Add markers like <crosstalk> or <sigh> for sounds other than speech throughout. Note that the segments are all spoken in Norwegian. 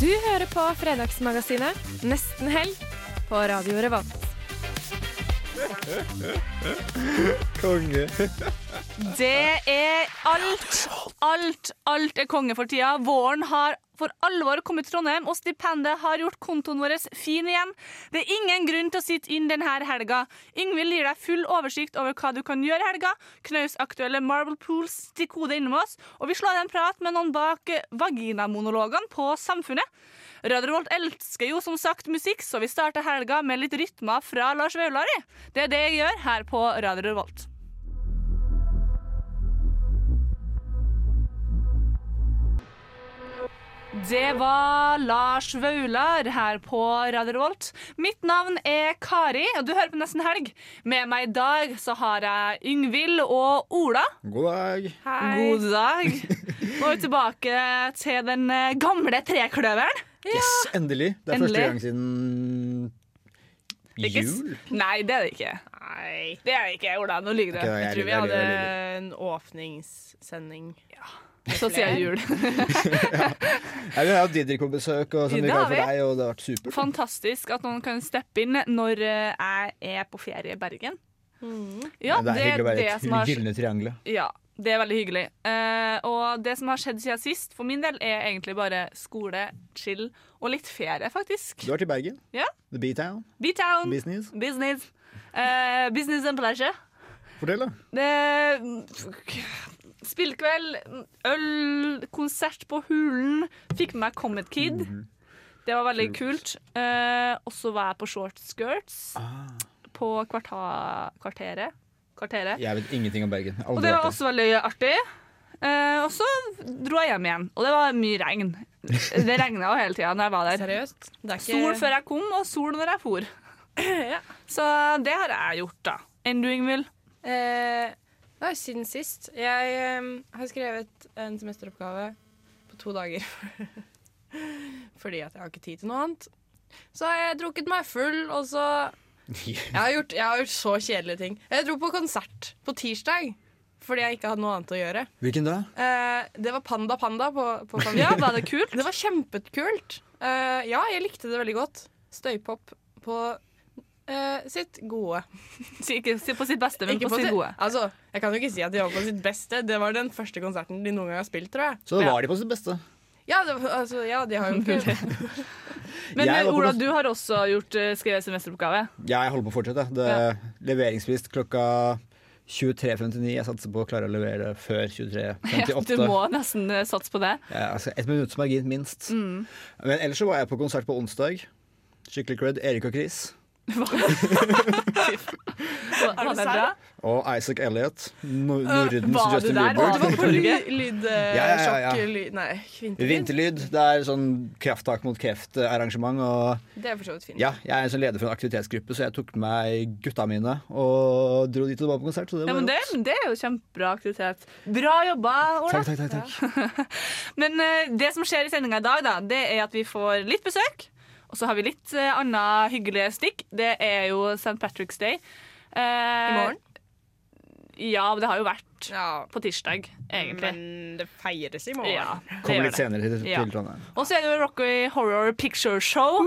Du hører på Fredagsmagasinet Nesten helg på Radio Revolt. Konge. Det er alt, alt, alt er konge for tida. Våren har for alvor kommet til Trondheim, og stipendet har gjort kontoen vår fin igjen. Det er ingen grunn til å sitte inn denne helga. Yngvild gir deg full oversikt over hva du kan gjøre i helga. Knaus aktuelle Marble Pools stikk hodet innom oss, og vi slår en prat med noen bak vaginamonologene på Samfunnet. Radio Revolt elsker jo som sagt musikk, så vi starter helga med litt rytmer fra Lars Vaular. Det er det jeg gjør her på Radio Revolt. Det var Lars Vaular her på Radio Revolt. Mitt navn er Kari, og du hører på Nesten Helg. Med meg i dag så har jeg Yngvild og Ola. God dag. God dag. Nå er vi tilbake til den eh, gamle trekløveren. Yes, endelig. Det er Endelig. første gang siden jul. Nei, det er det ikke. Nei. Det er det ikke, Ola. Nå lyver du. jeg Jeg tror vi hadde en åpningssending. Så sier jeg jul. <laughs> Ja, vi har hatt Didrik på besøk, og sånn Det vi har for vi. deg, og det har vært supert. Fantastisk at noen kan steppe inn når eh, jeg er på ferie i Bergen. Ja, det er hyggelig å være det i som det gylne triangelet. Ja, det er veldig hyggelig. Uh, og det som har skjedd siden sist, for min del, er egentlig bare skole, chill og litt ferie, faktisk. Du har vært i Bergen. Ja. The B-Town. B-town. Business. Business. Uh, business and pleasure. Fortell, da. Det Spillkveld, øl, konsert på Hulen. Fikk med meg Comet Kid. Det var veldig kult. Eh, og så var jeg på Short Skirts på kvarta, Kvarteret. Kvarteret. Jeg vet ingenting om Bergen. Og Aldri det var vært der. også veldig artig. Eh, og så dro jeg hjem igjen, og det var mye regn. Det regna jo hele tida når jeg var der. Seriøst? Det er ikke Sol før jeg kom, og sol når jeg for. <clears throat> Ja. Så det har jeg gjort, da. Enn du, Ingvild? Eh, nei, siden sist. Jeg um, har skrevet en semesteroppgave på to dager. <laughs> Fordi at jeg har ikke tid til noe annet. Så har jeg drukket meg full, og så <laughs> jeg har, gjort, jeg har gjort så kjedelige ting. Jeg dro på konsert på tirsdag fordi jeg ikke hadde noe annet å gjøre. Hvilken da? Eh, det var Panda Panda på, på Ja, Ja, var det kult? <laughs> Det var kjempekult. Eh, ja, jeg likte det veldig godt. Støypop på eh, sitt gode. <laughs> Si Ikke si på sitt beste, men Ikke på, sitt gode. Altså, jeg kan jo ikke si at de var på sitt beste. Det var den første konserten de noen gang har spilt, tror jeg. Så da var de på sitt beste. Ja, det, altså, ja de har jo <laughs> ikke Men Jeg eh, var på Ola, kons- du har også gjort uh, skrevet semesteroppgave. Ja, Jeg holder på å fortsette. Det er Leveringsfrist klokka 23.59. Jeg satser på å klare å levere før <laughs> Ja, 23.58. du må nesten eh, satse på det. Ja, altså ett minutts margin, minst. Mm. Men ellers så var jeg på konsert på onsdag. Skikkelig cred. Erik og Chris. Var <laughs> det bra? Og Isaac Elliot. Nor Nordens var du Justin der? Bieber. Var du På ly- lyd... uh, Ja, ja, ja, ja. lyd Nei, vinterlyd. Vinterlyd. Det er sånn krafttak mot kreft-arrangement. Og Det er for så vidt fint. ja, jeg er en sånn leder for en aktivitetsgruppe, så jeg tok med meg gutta mine og dro dit og var på konsert. Så det Ja, men det, det er jo kjempebra aktivitet. Bra jobba, Ola. Takk, takk, takk. takk. <laughs> Men uh, det som skjer i sendinga i dag, da, det er at vi får litt besøk. Og så har vi litt uh, annet hyggelige stikk. Det er jo St. Patrick's Day. Uh, I morgen? Ja, det har jo vært Ja, på tirsdag, egentlig. men det feires i morgen. Ja, Kommer litt det. senere til, Ja. Trondheim. Og så er det jo Rocky Horror Picture Show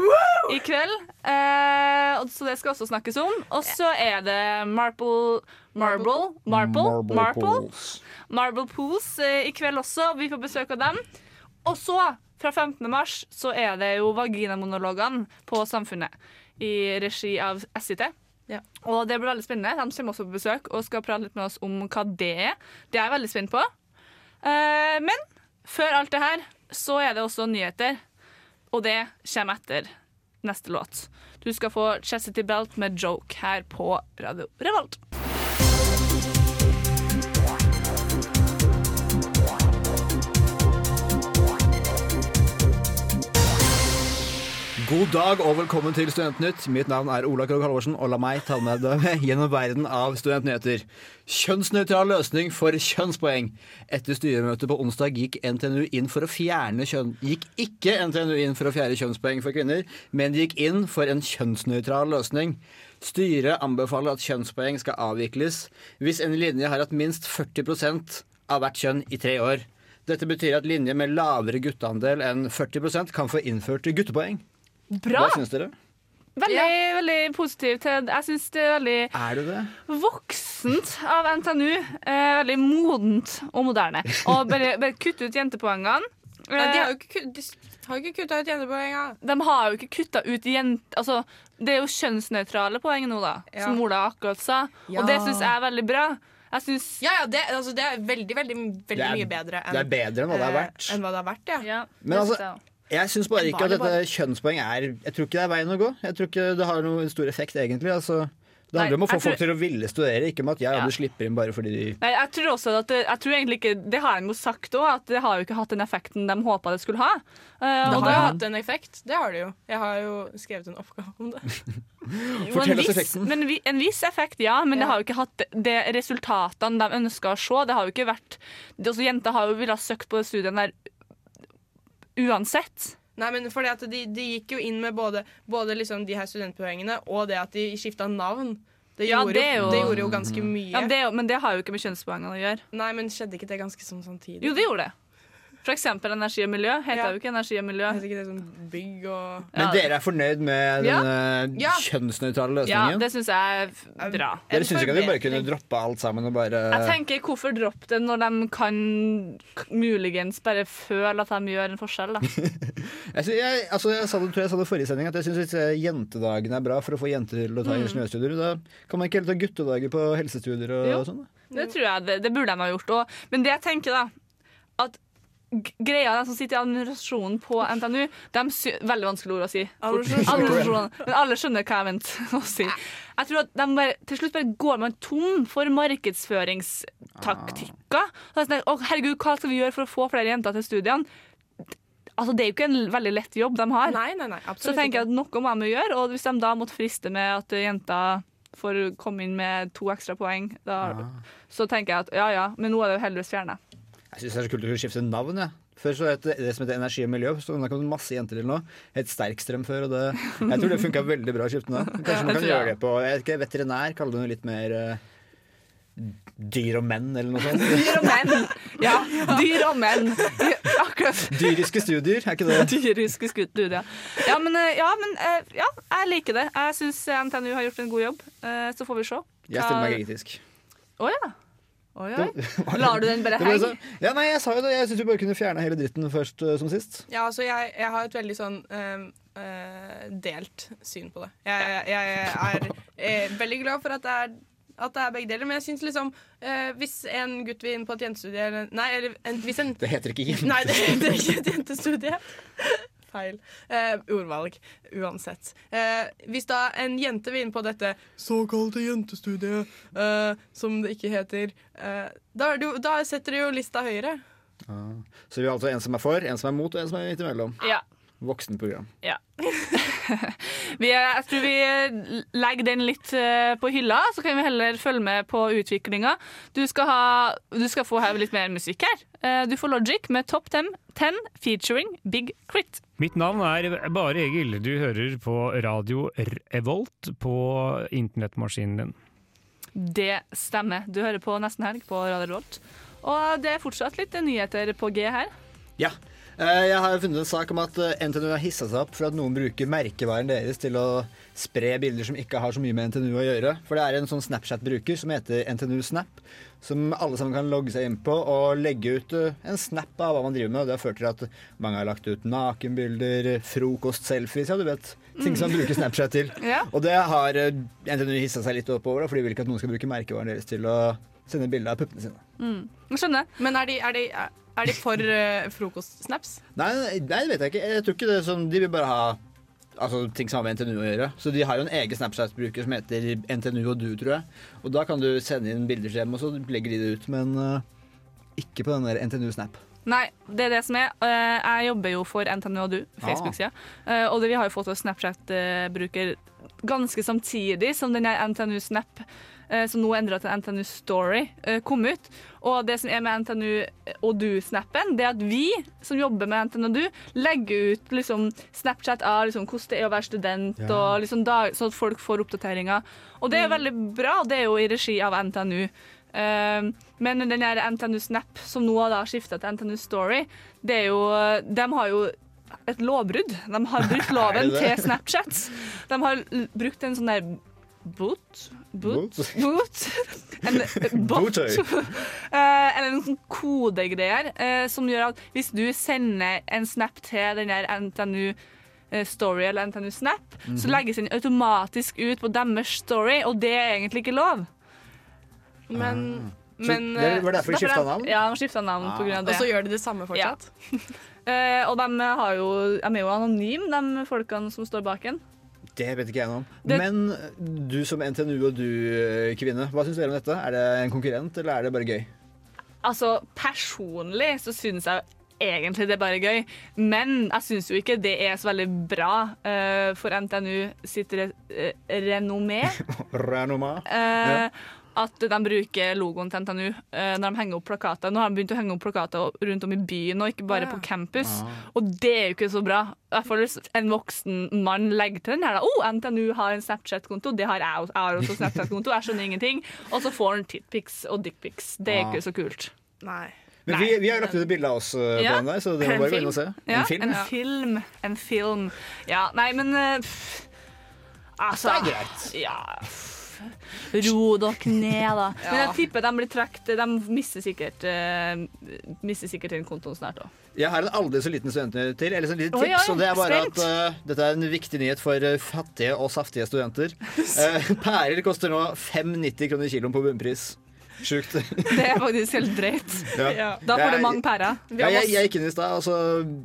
i kveld. Eh, så det skal også snakkes om. Og så er det Marple Marble Marble, Marble, Marble, Pools. Marble Pools eh, i kveld også. Vi får besøk av dem. Og så, fra 15. mars, så er det jo Vaginamonologene på Samfunnet. I regi av SIT. Ja. Og det blir veldig spennende. De kommer også på besøk og skal prate litt med oss om hva det er. Det er jeg veldig spent på. Eh, men før alt det her, så er det også nyheter. Og det kommer etter neste låt. Du skal få Chessity Belt med Joke her på Radio Revolt. God dag og velkommen til Studentnytt. Mitt navn er Ola Krogh Halvorsen, og la meg ta med deg <laughs> gjennom verden av studentnyheter. Kjønnsnøytral løsning for kjønnspoeng. Etter styremøtet på onsdag gikk NTNU inn for å fjerne kjønn... Gikk ikke NTNU inn for å fjerne kjønnspoeng for kvinner, men gikk inn for en kjønnsnøytral løsning. Styret anbefaler at kjønnspoeng skal avvikles hvis en linje har hatt minst 40 av hvert kjønn i tre år. Dette betyr at linjer med lavere gutteandel enn 40% kan få innført guttepoeng. Bra! Hva syns dere? Veldig, veldig positiv til Jeg syns det er veldig Er det det? voksent av NTNU. Eh, veldig modent og moderne. Og bare, bare kutte ut jentepoengene. Nei, de Eh, har jo ikke, kut- de har ikke kutta ut jentepoenga. de har jo ikke kutta ut jente... Altså, det er jo kjønnsnøytrale poeng nå, da, Ja. som Ola akkurat sa. Ja. Og det syns jeg er veldig bra. Jeg synes, Ja, ja, det, altså, det er veldig, veldig, veldig er- mye bedre enn Det er bedre enn hva det er eh, enn hva det har vært ja. ja, Men altså- jeg. Syns bare ikke at det dette kjønnspoeng er Jeg tror ikke det er veien å gå. Jeg tror ikke det har noen stor effekt, egentlig. Altså, det handler om å få tror- folk til å ville studere, ikke om at jeg Ja. slipper inn bare fordi de Nei, jeg tror også at det, jeg tror egentlig ikke, det har de jo sagt òg, at det har jo ikke hatt den effekten de håpa det skulle ha. Uh, Det og har jo da- hatt en effekt. Det har det jo. Jeg har jo skrevet en oppgave om det. <laughs> Fortell oss viss, effekten. Men vi, en viss effekt, ja. Men det har jo ikke hatt det, det resultatene de ønska å se. Det har jo ikke vært det, Jenter har jo villet søkt på studien der uansett. Nei, men fordi at de, de gikk jo inn med både, både liksom de her studentpoengene og det at de skifta navn. Det Ja, gjorde, det jo, det gjorde jo ganske mye. Ja, det, men det har jo ikke med kjønnspoengene å gjøre. Nei, men skjedde ikke det ganske sånn samtidig? Jo, det gjorde det. For eksempel energi og miljø. Heter Ja. jo ikke energi og miljø. Heter ikke det sånn bygg og Men Ja. dere er fornøyd med den Ja. kjønnsnøytrale Ja, det syns jeg er bra. dere syns ikke at vi bare kunne droppe alt sammen og bare Jeg tenker, Hvorfor droppe det når de kan muligens bare føle at de gjør en forskjell? da <laughs> Jeg, synes, jeg, altså, jeg sa det, tror jeg sa det i forrige sending at jeg syns disse jentedagene er bra for å få jenter til å ta ingeniørstudier. Da kan man ikke heller ta guttedager på helsestudier og, og sånn? Det tror jeg, det, det burde de ha gjort òg. Men det jeg tenker, da At greia de som sitter i administrasjonen på NTNU de sy Veldig vanskelig ord å si. Alle. Men alle skjønner hva jeg mente å si. Jeg tror at de bare, Til slutt bare går man tom for markedsføringstaktikker. Og er sånn, «Å, herregud, hva skal vi gjøre for å få flere jenter til studiene? Altså, Det er jo ikke en veldig lett jobb de har. Nei, nei, nei, Så absolutt tenker jeg at noe må de gjøre, og hvis de da måtte friste med at jenter får komme inn med to ekstra poeng, da, så tenker jeg at ja ja, men nå er det jo heldigvis fjerna. Jeg syns det er så kult å skifte navn. Jeg. Før så het det det som heter Energi og miljø. Så det kom masse jenter til nå. Het Sterkstrøm før. Og det, jeg tror det funka veldig bra å skifte navn. Kanskje man kan gjøre det på jeg vet ikke, veterinær. Kalle det noe litt mer eh, dyr og menn, eller noe sånt. <laughs> Dyr og menn. Ja, dyr og menn. Akkurat. Dyriske studier, er ikke det? <laughs> Dyriske studier, Ja, men, eh, ja, men eh, ja, jeg liker det. Jeg syns NTNU har gjort en god jobb. Så får vi se. Jeg stiller meg kritisk. Å ja. Oi, oi. Lar du den bare <laughs> henge? Ja, nei, jeg sa jo det. Jeg syns vi bare kunne fjerne hele dritten først uh, som sist. Ja, altså, jeg, jeg har et veldig sånn ehm, uh, delt syn på det. Jeg, jeg, jeg er eh, veldig glad for at det er at det er begge deler, men jeg syns liksom eh, Hvis en gutt vil inn på et jentestudie eller, Nei, eller en, hvis en Det heter ikke jentestudie. Nei, det, det er ikke et jentestudie. Feil. Eh, ordvalg. Uansett. Eh, hvis da en jente vil inn på dette såkalte jentestudiet, eh, som det ikke heter, eh, da, er det da setter du jo lista høyere. Ah. Så vi har altså en som er for, en som er mot, og en som er midt imellom. Ja. Voksenprogram. <laughs> Vi, er- jeg tror vi legger den litt eh, på hylla, så kan vi heller følge med på utviklinga. Du, skal ha- du skal få her litt mer musikk her. Eh, Du får Logic med Top 10, 10 featuring Big Crit. Mitt navn er Bare Egil. Du hører på radio Revolt på internettmaskinen din. Det stemmer. Du hører på Nesten Helg på Radio Revolt. Og det er fortsatt litt nyheter på G her. Ja. Eh, Jeg har funnet en sak om at eh, NTNU har hissa seg opp for at noen bruker merkevaren deres til å spre bilder som ikke har så mye med NTNU å gjøre. For det er en sånn Snapchat-bruker som heter NTNU Snap, som alle sammen kan logge seg inn på og legge ut eh, en snap av hva man driver med. Og det har ført til at mange har lagt ut nakenbilder, frokost-selfies, ja du vet. Ting som man bruker Snapchat til. <laughs> Ja. Og det har NTNU hissa seg litt opp over, for de vil ikke at noen skal bruke merkevaren deres til å sende bilde av puppene sine. Jeg skjønner. Men er de, er de, er de for uh, frokostsnaps? Nei, nei, det vet jeg ikke. Jeg tror ikke det er sånn, De vil bare ha altså, ting som har med NTNU å gjøre. Så de har jo en egen Snapchat-bruker som heter NTNU og du, tror jeg. Og da kan du sende inn bilder til dem, og så legger de det ut. Men uh, ikke på den der NTNU Snap. Nei, det er det som er. Eh, Jeg jobber jo for NTNU og du, Facebook-sida. Eh, Og det, vi har jo fått oss Snapchat-bruker ganske samtidig som den NTNU Snap, eh, som nå er endra til NTNU Story, eh, kom ut. Og det som er med NTNU og du-snappen, det er at vi som jobber med NTNU og du, legger ut liksom Snapchat av liksom hvordan det er å være student, Ja. og liksom da, sånn at folk får oppdateringer. Og det er veldig bra, det er jo i regi av NTNU. Eh, men den her NTNU Snap, som nå har skifta til NTNU Story, det er jo De har jo et lovbrudd. De har brukt <laughs> loven til Snapchat. De har brukt en sånn der boot Boot? boot. <laughs> En bot. Botøy. <laughs> Eh, eller en sånn kodegreier eh, som gjør at hvis du sender en snap til den der NTNU eh, Story eller NTNU Snap, så Mhm. legges den automatisk ut på deres story, og det er egentlig ikke lov. Men, ah. men det var derfor de skifta navn? Ja, de skifta navn Ah. pga. det. Og så gjør de det samme fortsatt? Ja. <laughs> og de, har jo, de er jo anonyme, de folkene som står bak en. Det vet ikke jeg noe om. Det- Men du som NTNU og du-kvinne, hva syns dere om dette? Er det en konkurrent, eller er det bare gøy? Altså, personlig så syns jeg egentlig det er bare gøy, men jeg syns jo ikke det er så veldig bra uh, for NTNU sitt re renommé. <laughs> renommé. Uh, eh, At de bruker logoen til NTNU uh, når de henger opp plakater. Nå har de begynt å henge opp plakater rundt om i byen, og ikke bare Ah, ja. på campus. Ah. Og det er jo ikke så bra. I hvert fall hvis en voksen mann legger til den her. Å, Oh, NTNU har en Snapchat-konto. Det har jeg også. Jeg har også Snapchat-konto. Jeg skjønner ingenting. Og så får han titpics og dickpics. Det er Ah. ikke så kult. Nei. Men vi, vi har lagt ut et bilde av oss på Ja. på den der, så det må bare gå inn og se. Ja, En film? En film. En film. Ja, nei, men eh, pff, Altså Det er greit. Ja. Ro dere ned, da. Men jeg tipper de blir trukket De mister sikkert uh, Mister sikkert den kontoen snart òg. Jeg har en aldri så liten student til, eller så lite tips. oi, og det er bare spent. at uh, Dette er en viktig nyhet for uh, fattige og saftige studenter. Uh, <laughs> pærer koster nå 5,90 kroner kiloen på bunnpris. Sjukt. <laughs> Det er faktisk helt drøyt. Ja. Da får du mange pærer. Ja, jeg, jeg gikk inn i stad, og så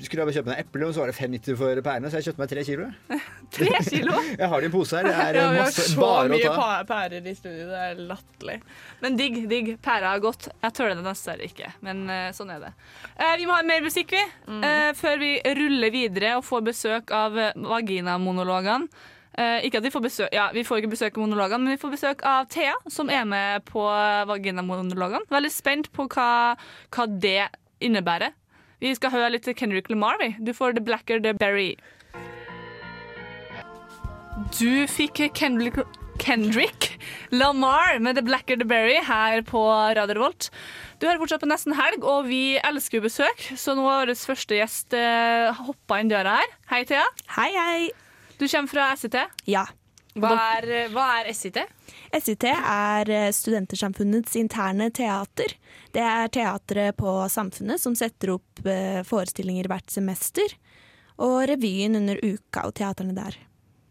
skulle jeg bare kjøpe meg eple, og så var det 5,90 for pærene, så jeg kjøpte meg tre kilo. <laughs> Tre kilo. <laughs> Jeg har det i en pose her. Det er Ja, uh, vi har masse så bare å mye ta. pærer i studio. Det er latterlig. Men digg, digg. Pæra er godt. Jeg tør det dessverre ikke, men eh, sånn er det. Eh, vi må ha mer musikk, vi. Mm. før vi ruller videre og får besøk av eh, vaginamonologene. Eh, ikke at vi får besøk Ja, vi får ikke besøk av monologene, men vi får besøk av Thea, som er med på vaginamonologene. Veldig spent på hva, hva det innebærer. Vi skal høre litt Kendrick Lamar, vi. Du får The Blacker The Berry. Du fikk Kendrick, Kendrick Lamar med The Blacker The Berry her på Radio Revolt. Du hører fortsatt på Nesten Helg, og vi elsker jo besøk, så nå har vår første gjest eh, hoppa inn døra her. Hei, Thea. Hei, hei. Du kommer fra SIT. Ja. Hva er, hva er SIT? SIT er eh, Studentersamfunnets interne teater. Det er teatret på Samfunnet som setter opp eh, forestillinger hvert semester. Og revyen under uka og teaterne der.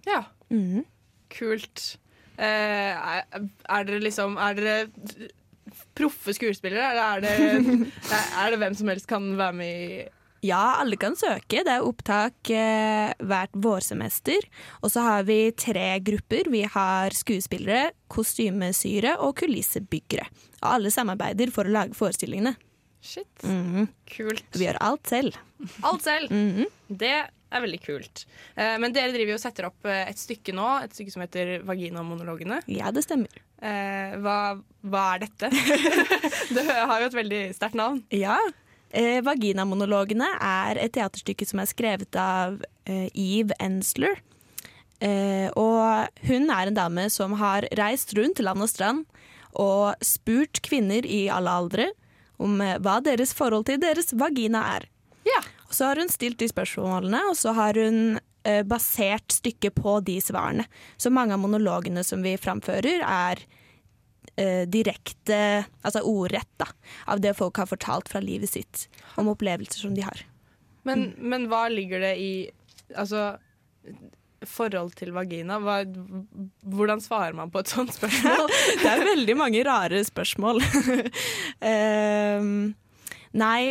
Ja, Mm. kult. Eh, er, er dere liksom Er dere proffe skuespillere, eller er det, <laughs> er det hvem som helst kan være med i Ja, alle kan søke. Det er opptak eh, hvert vårsemester. Og så har vi tre grupper. Vi har skuespillere, kostymesyre og kulissebyggere. Og alle samarbeider for å lage forestillingene. Shit, Mhm. kult. Vi gjør alt selv. Alt selv. Mhm. Det er veldig kult. Eh, men dere driver jo og setter opp eh, et stykke nå, et stykke som heter Vaginamonologene. Ja, det stemmer. Eh, hva, hva er dette? <laughs> det har jo et veldig sterkt navn. Ja. Eh, Vaginamonologene er et teaterstykke som er skrevet av eh, Eve Ensler. Eh, og hun er en dame som har reist rundt land og strand og spurt kvinner i alle aldre om eh, hva deres forhold til deres vagina er. Ja. Og så har hun stilt de spørsmålene, og så har hun eh, basert stykket på de svarene. Så mange av monologene som vi framfører, er direkte, altså ordrett, da, av det folk har fortalt fra livet sitt om opplevelser som de har. Men, men hva ligger det i Altså forhold til vagina? Hva, hvordan svarer man på et sånt spørsmål? <laughs> Det er veldig mange rare spørsmål. um, <laughs> nei,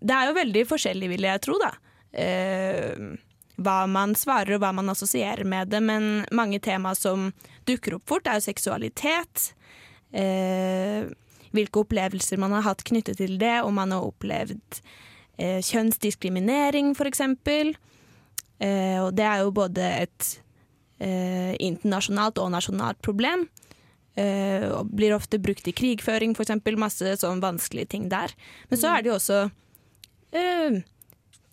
det er jo veldig forskjellig, vil jeg tro, da. Uh, hva man svarer og hva man assosierer med det, men mange tema som dukker opp fort, er jo seksualitet. Eh, hvilke opplevelser man har hatt knyttet til det, om man har opplevd eh, kjønnsdiskriminering, eksempel. Eh, og det er jo både et eh, internasjonalt og nasjonalt problem. Eh, og blir ofte brukt i krigføring, eksempel. Masse sånn vanskelige ting der. Men så er det jo også eh,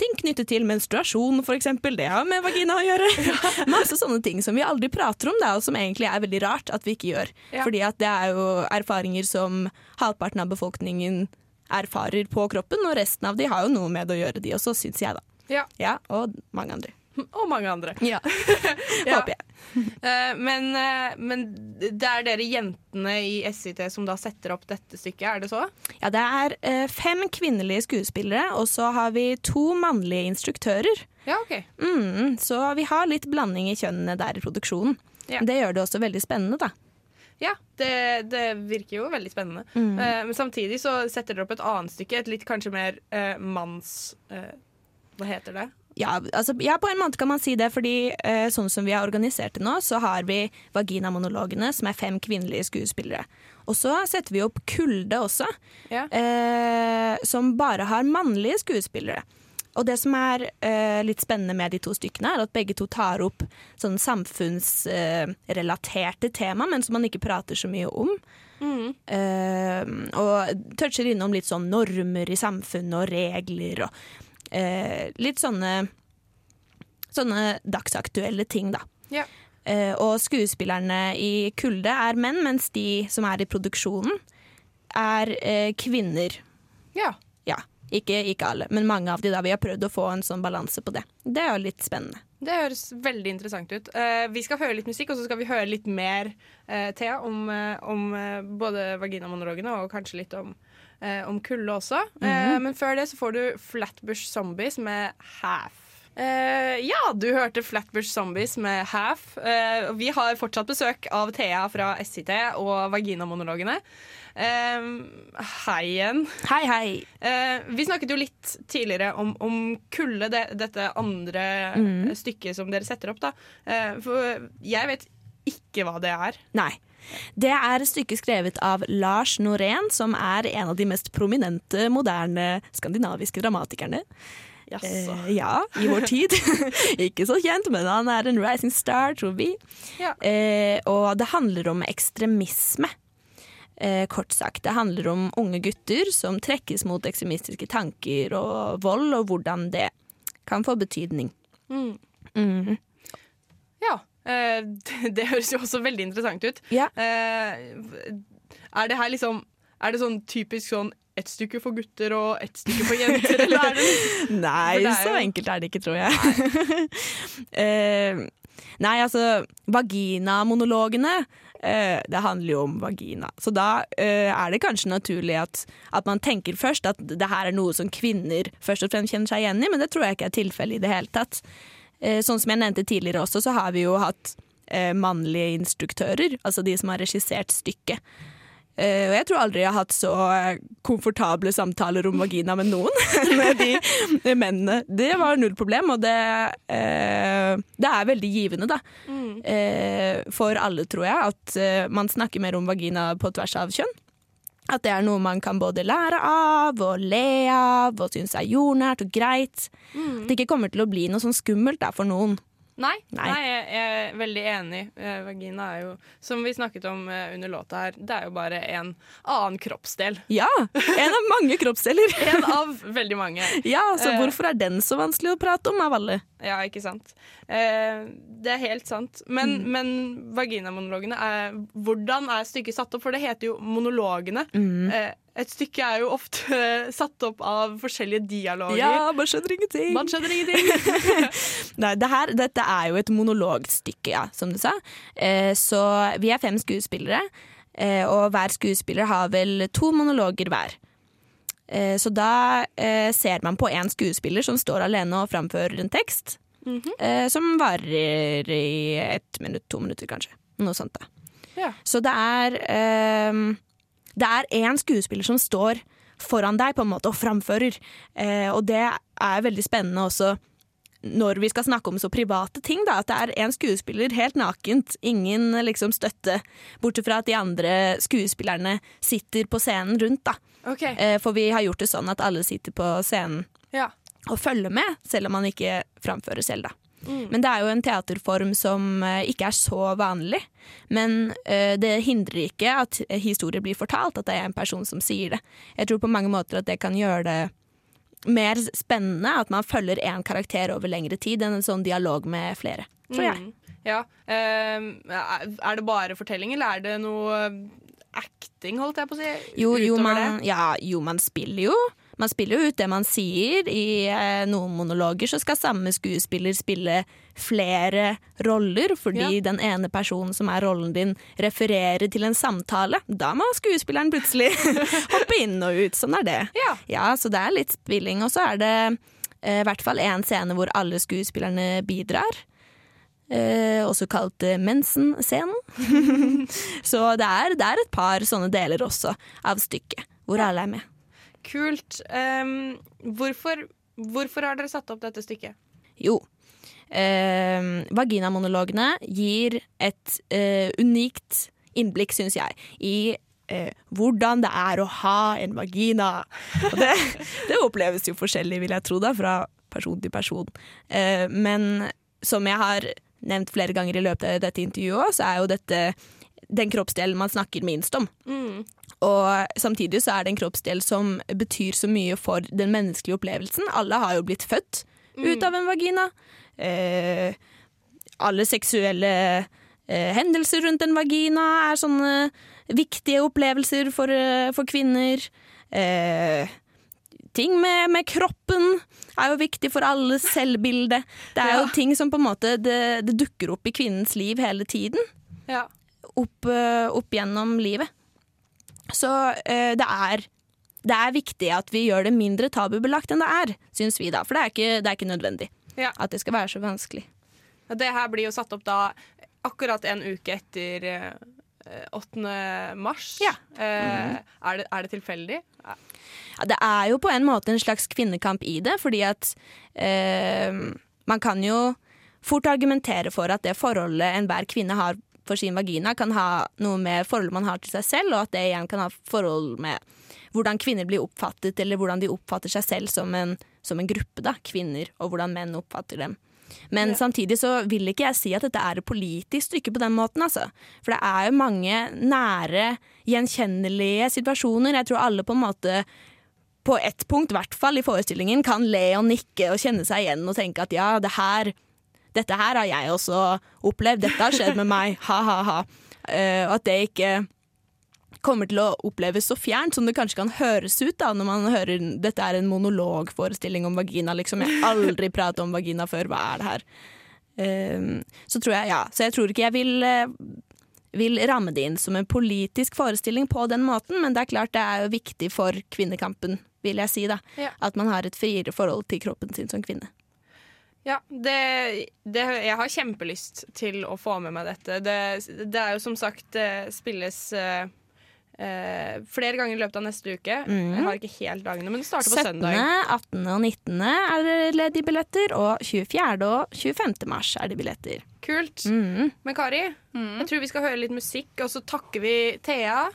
ting knyttet til menstruasjon, eksempel. Det har med vagina å gjøre. <laughs> Masse sånne ting som vi aldri prater om, da, og som egentlig er veldig rart at vi ikke gjør. Ja. Fordi at det er jo erfaringer som halvparten av befolkningen erfarer på kroppen, og resten av de har jo noe med det å gjøre, de også, syns jeg, da. Ja. Og mange andre. <laughs> Og mange andre. Ja. <laughs> Ja. Håper jeg. Eh, men, eh, men det er dere jentene i SIT som da setter opp dette stykket, er det så? Ja, det er eh, fem kvinnelige skuespillere, og så har vi to mannlige instruktører. Ja, ok. Mm, så vi har litt blanding i kjønnene der i produksjonen. Ja. Det gjør det også veldig spennende, da. Ja, det, det virker jo veldig spennende. Mm. Uh, men samtidig så setter dere opp et annet stykke, et litt kanskje mer uh, manns... Uh, hva heter det? Ja, altså, ja, på en måte kan man si det, fordi eh, sånn som vi har organisert det nå, så har vi Vaginamonologene, som er fem kvinnelige skuespillere. Og så setter vi opp Kulde også, Ja. eh, som bare har mannlige skuespillere. Og det som er eh, litt spennende med de to stykkene, er at begge to tar opp sånn samfunnsrelaterte tema, men som man ikke prater så mye om. Eh, og toucher innom litt sånn normer i samfunnet og regler og eh, litt sånne Sånne dagsaktuelle ting, da. Ja. Eh, og skuespillerne i Kulde er menn, mens de som er i produksjonen, er eh, kvinner. Ja. Ja, ikke, ikke alle, men mange av de da. Vi har prøvd å få en sånn balanse på det. Det er jo litt spennende. Det høres veldig interessant ut. Eh, vi skal høre litt musikk, og så skal vi høre litt mer, eh, Thea, om, eh, om eh, både vaginamonologene og kanskje litt om, eh, om kulde også. Eh, men før det så får du Flatbush Zombies med Half. Eh, ja, du hørte Flatbush Zombies med Half. Eh, vi har fortsatt besøk av Thea fra SIT og Vaginamonologene. Eh, hei igjen. Hei, hei. Eh, vi snakket jo litt tidligere om, om kulde, det, dette andre mm. stykket som dere setter opp. da. For jeg vet ikke hva det er. Nei. Det er et stykke skrevet av Lars Norén, som er en av de mest prominente moderne skandinaviske dramatikerne. Jaså. Eh, ja, i vår tid. <laughs> Ikke så kjent, men han er en rising star, tror vi. Ja. Eh, og det handler om ekstremisme. Eh, kort sagt. Det handler om unge gutter som trekkes mot ekstremistiske tanker og vold, og hvordan det kan få betydning. Mm. Mhm. Ja. Eh, <laughs> det, høres jo også veldig interessant ut. Ja. Eh, er det her liksom Er det sånn typisk sånn ett stykke for gutter og ett stykke for jenter, eller er det <laughs> Nei, det er så jo- enkelt er det ikke, tror jeg. <laughs> Eh, nei, altså, vaginamonologene Uh, det handler jo om vagina. Så da uh, er det kanskje naturlig at, at man tenker først at det her er noe som kvinner først og fremst kjenner seg igjen i, men det tror jeg ikke er tilfellet i det hele tatt. Eh, sånn som jeg nevnte tidligere også, så har vi jo hatt eh, mannlige instruktører, altså de som har regissert stykket. Eh, og jeg tror aldri jeg har hatt så komfortable samtaler om vagina med noen <laughs> med de, mennene. Det var null problem, og det, eh, det er veldig givende, da. Eh, for alle, tror jeg, at man snakker mer om vagina på tvers av kjønn. At det er noe man kan både lære av og le av og synes er jordnært og greit. At det ikke kommer til å bli noe sånn skummelt da, for noen. Nei, Nei. nei. jeg, jeg er veldig enig. Eh, vagina er jo, som vi snakket om eh, under låta her, det er jo bare en annen kroppsdel. Ja! En av mange kroppsdeler. <laughs> En av veldig mange. Ja, så Eh. hvorfor er den så vanskelig å prate om av alle? Ja, ikke sant. Eh, det er helt sant. Men, Mm. men vaginamonologene er Hvordan er stykket satt opp? For det heter jo monologene. Mm. Et stykke er jo ofte <laughs> satt opp av forskjellige dialoger. Ja, man skjønner ingenting. Man skjønner ingenting. <laughs> Nei, det her, dette er jo et monologstykke, ja, som du sa. Eh, så vi er fem skuespillere, eh, og hver skuespiller har vel to monologer hver. Eh, så da eh, ser man på én skuespiller som står alene og framfører en tekst. eh, som varer i ett minutt, to minutter kanskje. Noe sånt, da. Ja. Så det er eh, Det er én skuespiller som står foran deg på en måte og framfører. Eh, og det er veldig spennende også når vi skal snakke om så private ting, da, at det er en skuespiller helt nakent, ingen liksom støtte, bortsett fra at de andre skuespillerne sitter på scenen rundt. da. Okay. Eh, for vi har gjort det sånn at alle sitter på scenen Ja. og følger med, selv om man ikke framfører selv, da. Mm. Men det er jo en teaterform som eh, ikke er så vanlig. Men eh, det hindrer ikke at historier blir fortalt, at det er en person som sier det. Jeg tror på mange måter at det kan gjøre det mer spennende, at man følger én karakter over lengre tid enn en sånn dialog med flere, tror jeg. Mm. Ja. ehm, er det bare fortelling, eller er det noe acting, holdt jeg på å si? Jo, jo, man, ja, jo, man spiller jo. Man spiller jo ut det man sier. I eh, noen monologer så skal samme skuespiller spille flere roller, fordi den ene personen som er rollen din, refererer til en samtale. Da må skuespilleren plutselig <laughs> hoppe inn og ut. Sånn er det. Ja. Så det er litt spilling. Og så er det eh, i hvert fall én scene hvor alle skuespillerne bidrar. Eh, også kalt eh, Mensen-scenen. <laughs> så det er, det er et par sånne deler også av stykket, hvor alle er med. Kult. Um, hvorfor, hvorfor har dere satt opp dette stykket? Jo. Eh, vaginamonologene gir et uh, unikt innblikk, syns jeg, i uh, hvordan det er å ha en vagina. Og det, <laughs> det oppleves jo forskjellig, vil jeg tro, da, fra person til person. Eh, men som jeg har nevnt flere ganger i løpet av dette intervjuet, så er jo dette den kroppsdelen man snakker minst om. Mm. Og samtidig så er det en kroppsdel som betyr så mye for den menneskelige opplevelsen. Alle har jo blitt født ut av en vagina. Eh, alle seksuelle eh, hendelser rundt en vagina er sånne viktige opplevelser for, eh, for kvinner. Eh, ting med, med kroppen er jo viktig for alles selvbilde. Det er jo Ja. ting som på en måte det, det dukker opp i kvinnens liv hele tiden Ja. opp, eh, opp gjennom livet. Så eh, det er det er viktig at vi gjør det mindre tabubelagt enn det er, syns vi da. For det er ikke, det er ikke nødvendig Ja. at det skal være så vanskelig. Ja, Det her blir jo satt opp da akkurat en uke etter eh, 8. mars. Ja. Eh, er, det, er det tilfeldig? Ja, det er jo på en måte en slags kvinnekamp i det, fordi at eh, man kan jo fort argumentere for at det forholdet enhver kvinne har for sin vagina, kan ha noe med forholdet man har til seg selv, og at det igjen kan ha forhold med hvordan kvinner blir oppfattet, eller hvordan de oppfatter seg selv som en, som en gruppe, da, kvinner, og hvordan menn oppfatter dem. Men samtidig så vil ikke jeg si at dette er et politisk stykke på den måten, altså. For det er jo mange nære, gjenkjennelige situasjoner. Jeg tror alle på en måte på ett punkt, i hvert fall i forestillingen, kan le og nikke og kjenne seg igjen og tenke at ja, det her, dette her har jeg også opplevd, dette har skjedd med meg, <laughs> ha-ha-ha. og at det ikke kommer til å oppleves så fjernt som det kanskje kan høres ut da, når man hører dette er en monologforestilling om vagina. Liksom. Jeg har aldri <laughs> pratet om vagina før, hva er det her? Ehm, så tror jeg, ja. Så jeg tror ikke jeg vil, eh, vil ramme det inn som en politisk forestilling på den måten, men det er klart det er jo viktig for kvinnekampen, vil jeg si. da. Ja. At man har et friere forhold til kroppen sin som kvinne. Ja, det, det, jeg har kjempelyst til å få med meg dette. Det, det er jo som sagt spilles eh, eh, flere ganger i løpet av neste uke. Mm. Jeg har ikke helt dagene, men det starter på søndag. 17., 18. og 19. er det ledige billetter, og 24. og 25. mars er det billetter. Kult. Mm. Men Kari, jeg tror vi skal høre litt musikk, og så takker vi Thea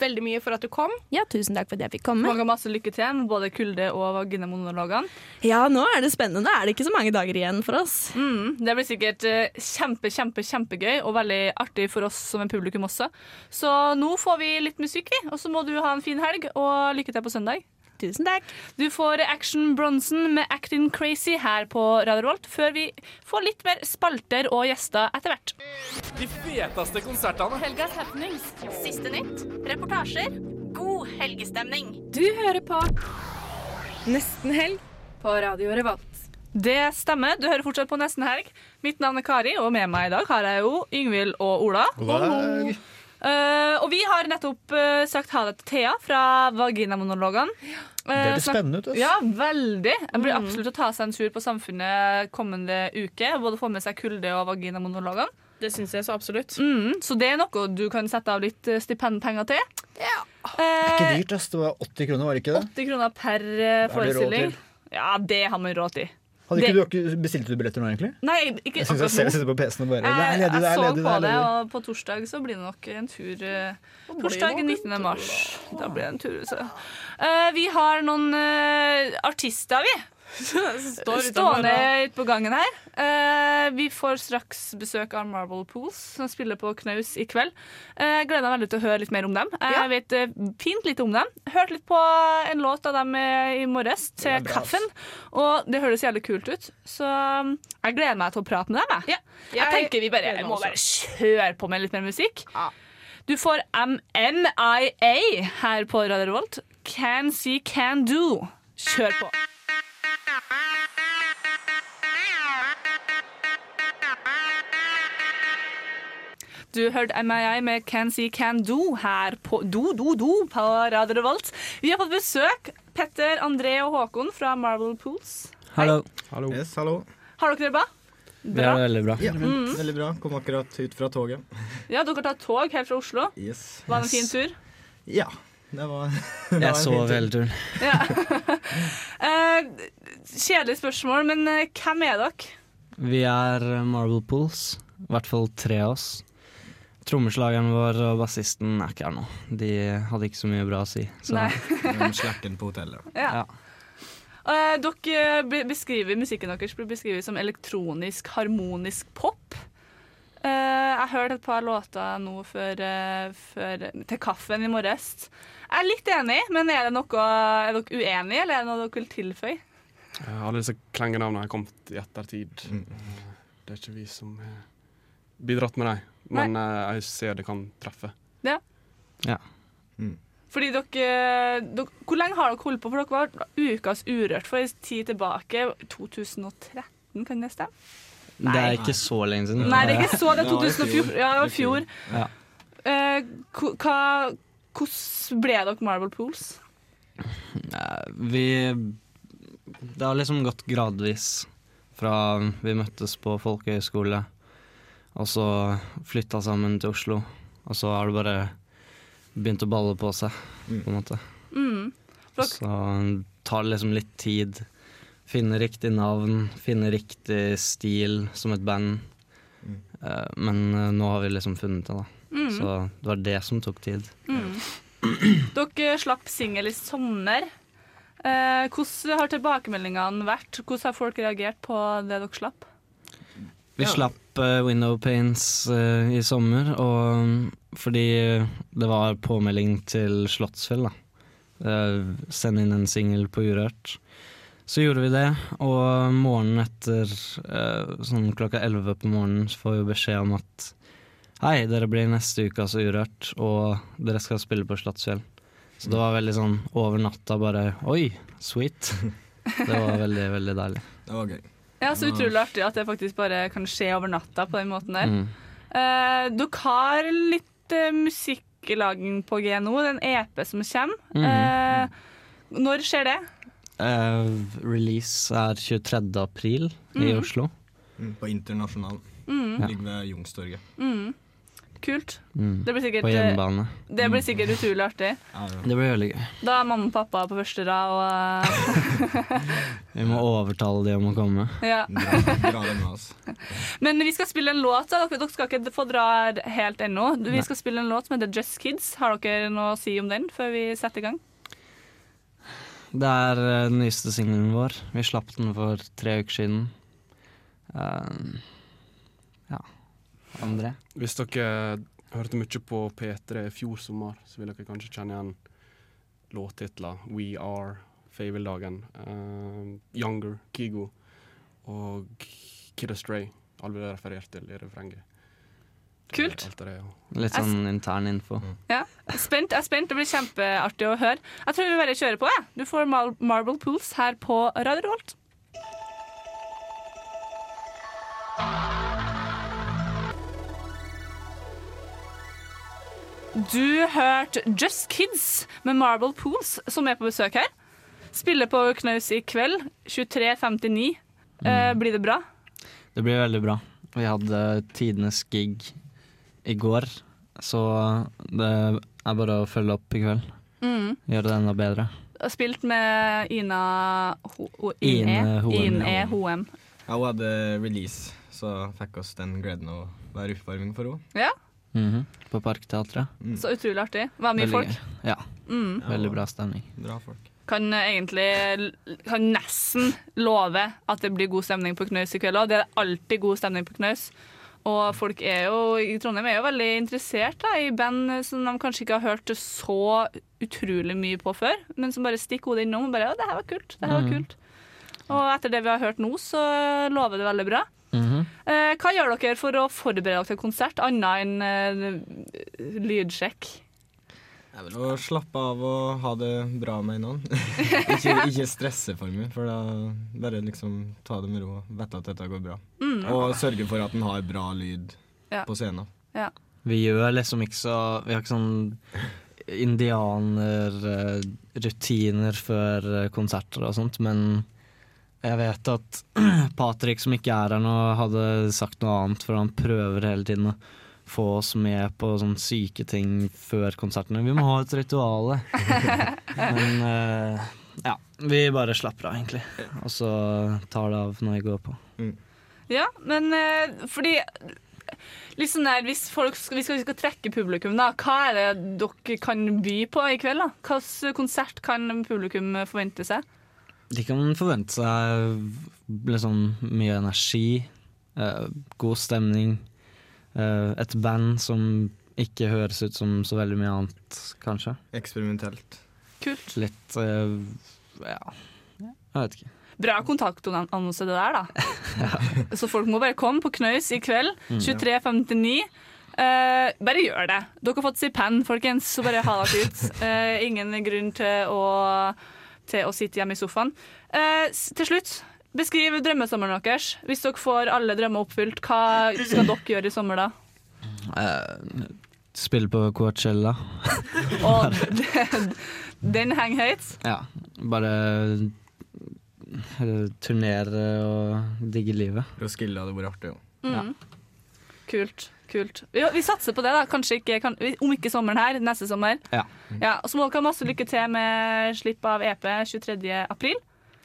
veldig mye for at du kom. Ja, tusen takk for at jeg fikk komme. Mange masse lykke til med både kulde og vaginamonologene. Ja, nå er det spennende. Da er det ikke så mange dager igjen for oss. Mm, det blir sikkert eh, kjempe, kjempe, kjempegøy og veldig artig for oss som en publikum også. Så nå får vi litt musikk, vi. Og så må du ha en fin helg, og lykke til på søndag. Tusen takk. Du får Action Bronson med Acting Crazy her på Radio Revolt, før vi får litt mer spalter og gjester etter hvert. De feteste konsertene. Helgas happenings. Siste nytt, reportasjer, god helgestemning. Du hører på Nesten helg på Radio Revolt. Det stemmer. Du hører fortsatt på Nesten helg. Mitt navn er Kari, og med meg i dag har jeg jo Yngvild og Ola. Dag. Eh, og vi har nettopp uh, sagt ha det til Thea fra Vaginamonologene. Det høres spennende ut. ass. Ja, veldig. Det blir absolutt å ta seg en tur på Samfunnet kommende uke. Både få med seg kulde og vaginamonologene. Det syns jeg så absolutt. Mm, så det er noe du kan sette av litt eh, stipendpenger til. Ja Det er ikke Eh, dyrt, ass. Det var 80 kroner, var det ikke det? 80 kroner per eh, har vi råd forestilling. til. Ja, det har man råd til. Hadde Det- ikke du ikke bestilt du billetter nå, egentlig? Nei, ikke Jeg syns jeg ser- akkurat nå. sitter på PC-en og bare Det Jeg, ledig, jeg er så ledig, på det, og på torsdag så blir det nok en tur eh, Torsdag 19. mars. Da blir det en tur. Så. Uh, vi har noen uh, artister, vi. <laughs> står Stående ute på gangen her. Eh, vi får straks besøk av Marble Pools, som spiller på Knaus i kveld. Uh, gleder meg veldig til å høre litt mer om dem. Jeg vet eh, fint lite om dem. Hørte litt på en låt av dem eh, i morges, til. Kaffen. Og det høres jævlig kult ut. Så um, jeg gleder meg til å prate med dem. Jeg, jeg tenker vi bare jeg må bare kjøre på med litt mer musikk. Du får MNIA her på Radio Revolt. Can See Can Do. Kjør på. Du hørte MII med Can See Can Do her på Do Do Do på Radio Revolt. Vi har fått besøk. Petter, André og Håkon fra Marvel Pools. Hallo. Yes, hallo. Har dere det bra? Bra. Ja, veldig bra. Ja, Mm. Veldig bra. Kom akkurat ut fra toget. Ja, dere tar tog helt fra Oslo. Yes. Var det en fin tur? Ja. Det var, <laughs> det var Jeg sov hele turen. <laughs> Eh, kjedelig spørsmål, men eh, hvem er dere? Vi er Marble Pools. I hvert fall tre av oss. Trommeslageren vår og bassisten er ikke her nå. De hadde ikke så mye bra å si. Så. Nei. <laughs> Slacken på hotellet. Ja. Uh, dere beskriver Musikken deres blir beskrevet som elektronisk, harmonisk pop. Uh, jeg har hørt et par låter nå før, uh, før, til kaffen i morges. Jeg er litt enig, men er, det noe, er dere uenige, eller er det noe dere vil tilføye? Eh, Alle disse klengenavnene har kommet i ettertid. Eh, Det er ikke vi som har bidratt med dem, men Nei. jeg ser det kan treffe. Ja. Ja. Fordi dere, dere Hvor lenge har dere holdt på? For dere var Ukas Urørt for en tid tilbake. 2013, kan det stemme? Det er ikke så lenge siden. Nei, det er ikke så. Det er Ja, 2014. Ja, det var fjor. Ja. Uh, hva, hvordan ble dere Marble Pools? Eh, Vi Det har liksom gått gradvis fra vi møttes på folkehøyskole, og så flytta sammen til Oslo. Og så har det bare begynt å balle på seg, på en måte. Mm. Så tar det liksom litt tid. Finne riktig navn, finne riktig stil som et band. Mm. Men eh, nå har vi liksom funnet det, da. Mm. Så det var det som tok tid. Mm. Dere slapp singel i sommer. Eh, hvordan har tilbakemeldingene vært? Hvordan har folk reagert på det dere slapp? Vi slapp uh, Window Paints uh, i sommer, og mm, fordi det var påmelding til Slottsfjell, da. Uh, Send inn en singel på Urørt. Så gjorde vi det, og morgenen etter, uh, sånn klokka elleve på morgenen, så får vi beskjed om at Hei, dere blir neste uke altså Urørt, og dere skal spille på Slottsfjell. Så det var veldig sånn over natta bare Oi, sweet. Det var veldig, veldig deilig. Det var gøy. Ja, Så utrolig artig at det faktisk bare kan skje over natta på den måten der. Mm. Eh, dere har litt eh, musikklaging på G nå, det er en EP som kommer. Mhm. Eh, når skjer det? Eh, release er 23. april i Mhm. Oslo. Mm, På Internasjonal. Mm. Ligger ved Youngstorget. Mm. Kult. Mm. Det blir sikkert, På hjemmebane. Det blir sikkert utrolig artig. Det blir veldig gøy. Da er mamma og pappa på første rad og <laughs> <laughs> Vi må overtale de om å komme. Ja. Dra det med oss. <laughs> Men vi skal spille en låt. Da. Dere, dere skal ikke få dra helt ennå. Vi Nei. skal spille en låt som heter Just Kids. Har dere noe å si om den før vi setter i gang? Det er eh, den nyeste singelen vår. Vi slapp den for tre uker siden. Eh, ja. André? Hvis dere hørte mye på P3 i fjor sommer, så vil dere kanskje kjenne igjen låttitler We Are, Faveldagen, uh, Younger, Kigo og Kid Astray. Alle ble referert til i refrenget. Kult. Det, ja. Litt sånn intern info. Ja. Spent, jeg er spent. Det blir kjempeartig å høre. Jeg tror vi bare kjører på. Ja. Du får Mar Marble Pools her på Radio Revolt. Du hørte Just Kids med Marble Pools, som er på besøk her. Spiller på Knaus i kveld. 23.59. Eh, blir det bra? Det blir veldig bra. Vi hadde tidenes gig i går, så det er bare å følge opp i kveld. Mm. Gjøre det enda bedre. spilt med Ina Ho Ho- Ine. Ine Hoem. Ja, hun hadde release, så fikk oss den gleden å være oppvarming for henne. Ja, Mhm. På Parkteatret. så utrolig artig. Var mye Veldig folk. Ja. Mm. Veldig bra stemning. Bra folk. Kan eh, egentlig Kan nesten love at det blir god stemning på Knaus i kveld òg. Det er alltid god stemning på Knaus. Og folk er jo, i Trondheim er jo veldig interessert da, i band som de kanskje ikke har hørt så utrolig mye på før, men som bare stikker hodet innom og bare 'Å, det her var kult. Det her var Mhm. kult. Og etter det vi har hørt nå, så lover det veldig bra. Mhm. Eh, hva gjør dere for å forberede dere til konsert, annet enn eh, lydsjekk? Å slappe av og ha det bra med noen. <laughs> ikke, ikke stresse for mye, for da bare liksom ta det med ro og vite at dette går bra. Mm. Og sørge for at en har bra lyd Ja. på scenen. Ja. Vi gjør liksom ikke så Vi har ikke sånn indianerrutiner før eh, konserter og sånt, men jeg vet at <clears throat> Patrick, som ikke er her nå, hadde sagt noe annet, for han prøver hele tiden å få oss med på sånne syke ting før konsertene. Vi må ha et ritual. <laughs> Men uh, ja, vi bare slapper av, egentlig. Og så tar det av når vi går på. Ja, men uh, fordi Litt sånn der, Hvis folk skal, vi skal, vi skal trekke publikum, da, hva er det dere kan by på i kveld? da? Hvilken konsert kan publikum forvente seg? De kan forvente seg liksom mye energi, uh, god stemning, Uh, et band som ikke høres ut som så veldig mye annet, kanskje. Eksperimentelt. Kult. Litt uh, ja, jeg vet ikke. Bra kontaktannonse det der, da. <laughs> Så folk må bare komme på Knaus i kveld. Mm. 23.59. Uh, bare gjør det. Dere har fått stipend, folkens, så bare ha dere ut. <laughs> Eh, ingen grunn til å, til å sitte hjemme i sofaen. Eh, til slutt, beskriv drømmesommeren deres. Hvis dere får alle drømmer oppfylt, hva skal dere gjøre i sommer da? Eh, spille på Coachella. <laughs> Og den, den henger høyt. Ja, bare eh, turnere og digge livet. Roskilde hadde vært artig, jo. Mm. Kult. Kult. Vi, vi satser på det, da. Kanskje ikke, kan, om ikke sommeren her, neste sommer. Ja. Ja, og så må dere ha masse lykke til med slipp av EP 23. april.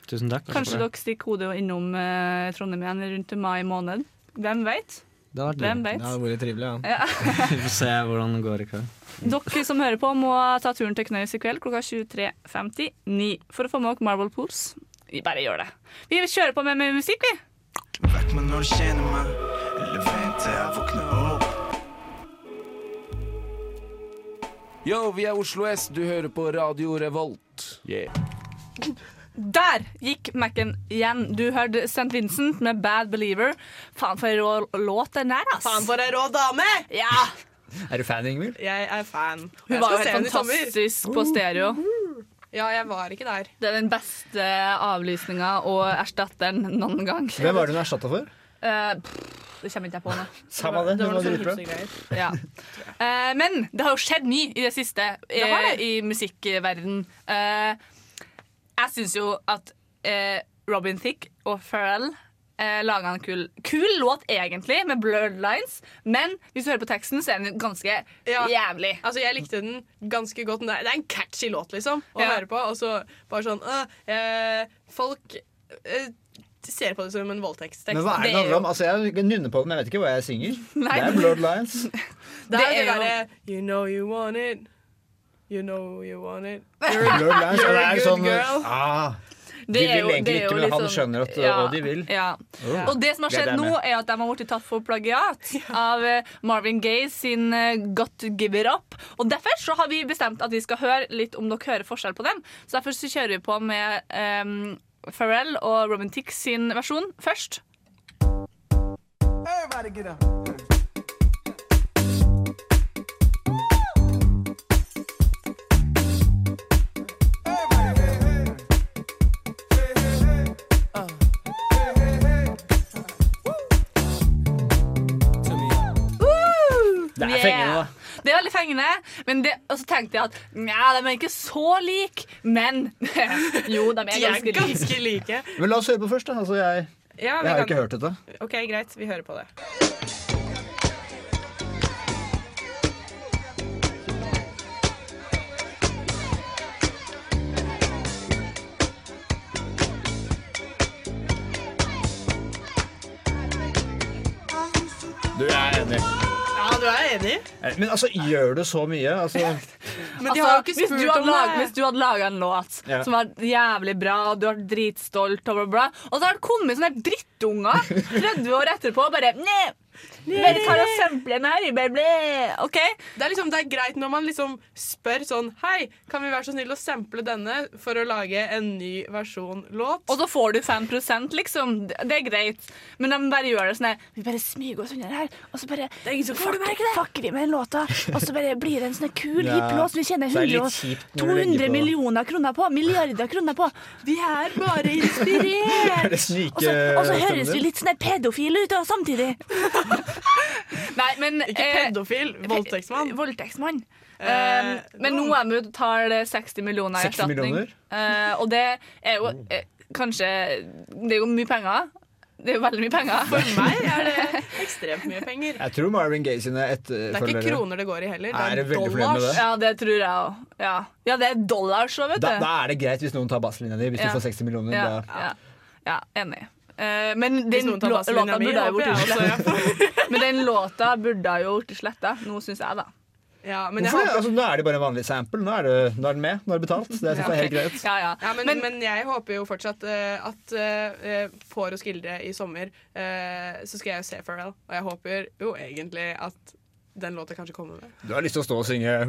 Tusen takk. Kanskje dere stikker hodet innom eh, Trondheim igjen rundt mai måned. Hvem vet? Det har vært trivelig, ja. Ja. <laughs> Vi får se hvordan det går i kveld. Dere som hører på, må ta turen til Knaus i kveld klokka 23.59 for å få med dere Marble Pools. Vi bare gjør det. Vi kjører på med, med musikk, vi. Vekk meg når du kjenner meg, eller vent til jeg våkner opp. Yo, vi er Oslo S, du hører på Radio Revolt. Yeah. Der gikk Mac-en igjen. Du hørte St. Vincent med Bad Believer. Faen for en rå låt den der, ass. Faen for ei rå dame! Ja! Er du fan, Ingvild? Jeg er fan. Hun Jeg var jo helt fantastisk på stereo. Ja, jeg var ikke der. Det er den beste avlysninga og erstatteren noen gang. Hvem var det hun erstatta for? Uh, pff, det kommer ikke jeg på nå. <laughs> Samme det, Det var var noe hipstergreier. Ja. Uh, <laughs> men det har jo skjedd mye i det siste Det eh, det. i musikkverden. Uh, jeg syns jo at uh, Robin Thicke og Pharrell eh, laga en kul, kul låt, egentlig, med Blurred Lines. Men hvis du hører på teksten, så er den ganske Ja. jævlig. Altså, Jeg likte den ganske godt. Er- Det er en catchy låt, liksom, å Ja. høre på. Og så bare sånn øh, eh, Folk eh, ser på det som en voldtektstekst. Men hva er det det handler om? Altså, jeg nynner på det, men jeg vet ikke hva jeg synger. Nei. <laughs> Det er Blood Lines. <laughs> Det er Det er derre You know you want it. You know you want it. Blood Lions, og you're a good sånn girl. ah, De vil jo- egentlig ikke, men han sånn- skjønner at ja, og de vil. Ja. Oh. Og det som har er skjedd nå, er at de har blitt tatt for plagiat <laughs> av eh, Marvin Gaye sin eh, Got Give It Up. Og derfor så har vi bestemt at vi skal høre litt om dere hører forskjell på dem. Så derfor så kjører vi på med um, Pharrell og Robin sin versjon først. Everybody get up. Veldig fengende. Men det, og så tenkte jeg at nja, de er ikke så like. Men <laughs> jo, de er, De er ganske, ganske like. like. Men la oss høre på først, da. Altså, jeg, Ja, jeg har kan- ikke hørt dette. OK, greit. Vi hører på det. Enig? Men altså, gjør du så mye? Altså, <laughs> Men de har jo ikke hvis, spurt du hadde om lag, det. hvis du hadde laga en låt Ja. som var jævlig bra, og du var dritstolt, og, bla, bla, og så har det kommet sånne her drittunger <laughs> 30 år etterpå og bare Nei, bare tar og sampler den her. i ble. OK? Det er, liksom, det er greit når man liksom spør sånn Hei, kan vi være så snill å sample denne for å lage en ny versjon låt? Og så får du 5 liksom. Det det er greit. Men de bare gjør det sånn her Vi bare smyger oss under her, og så bare fucker, fucker vi med den låta. Og så bare blir det en sånn kul, Ja, hipp låt som vi tjener det er litt 100 og kjipt når du legger 200 millioner kroner på. Milliarder kroner på. Vi er bare <laughs> er inspirert! Og så, og så høres vi litt sånn pedofile ut da, samtidig. <laughs> <laughs> Nei, men Ikke eh, pedofil, voldtektsmann. Voldtektsmann. Eh, Um, men Noemud tar det 60 millioner i 60 erstatning. millioner? Eh, og det er jo eh, kanskje Det er jo mye penger. Det er jo veldig mye penger. For meg er det <laughs> ekstremt mye penger. Jeg tror Marvin Gaye sine Det er ikke kroner det går i heller. Er Det det er veldig fornøyd med dollars. det? Ja, det tror jeg òg. Ja. ja, det er dollars òg, vet du. da, da er det greit hvis noen tar basslinja di. Hvis Ja. du får 60 millioner. ja, Da. ja, ja, enig. Eh, <laughs> men den låta burde ha gjort jeg. Men den låta burde ha jo blitt sletta, nå syns jeg, da. Ja, men jeg håper Altså, nå er det bare en vanlig sample. Nå er, det, nå er den med. Nå er det betalt. Det synes jeg er helt greit. Ja, ja. Ja, men, men, jeg håper jo fortsatt uh, at uh, på Roskilde i sommer uh, så skal jeg se Pharrell. Og jeg håper jo egentlig at den låta kanskje kommer med. Du har lyst til å stå og synge <laughs> <laughs>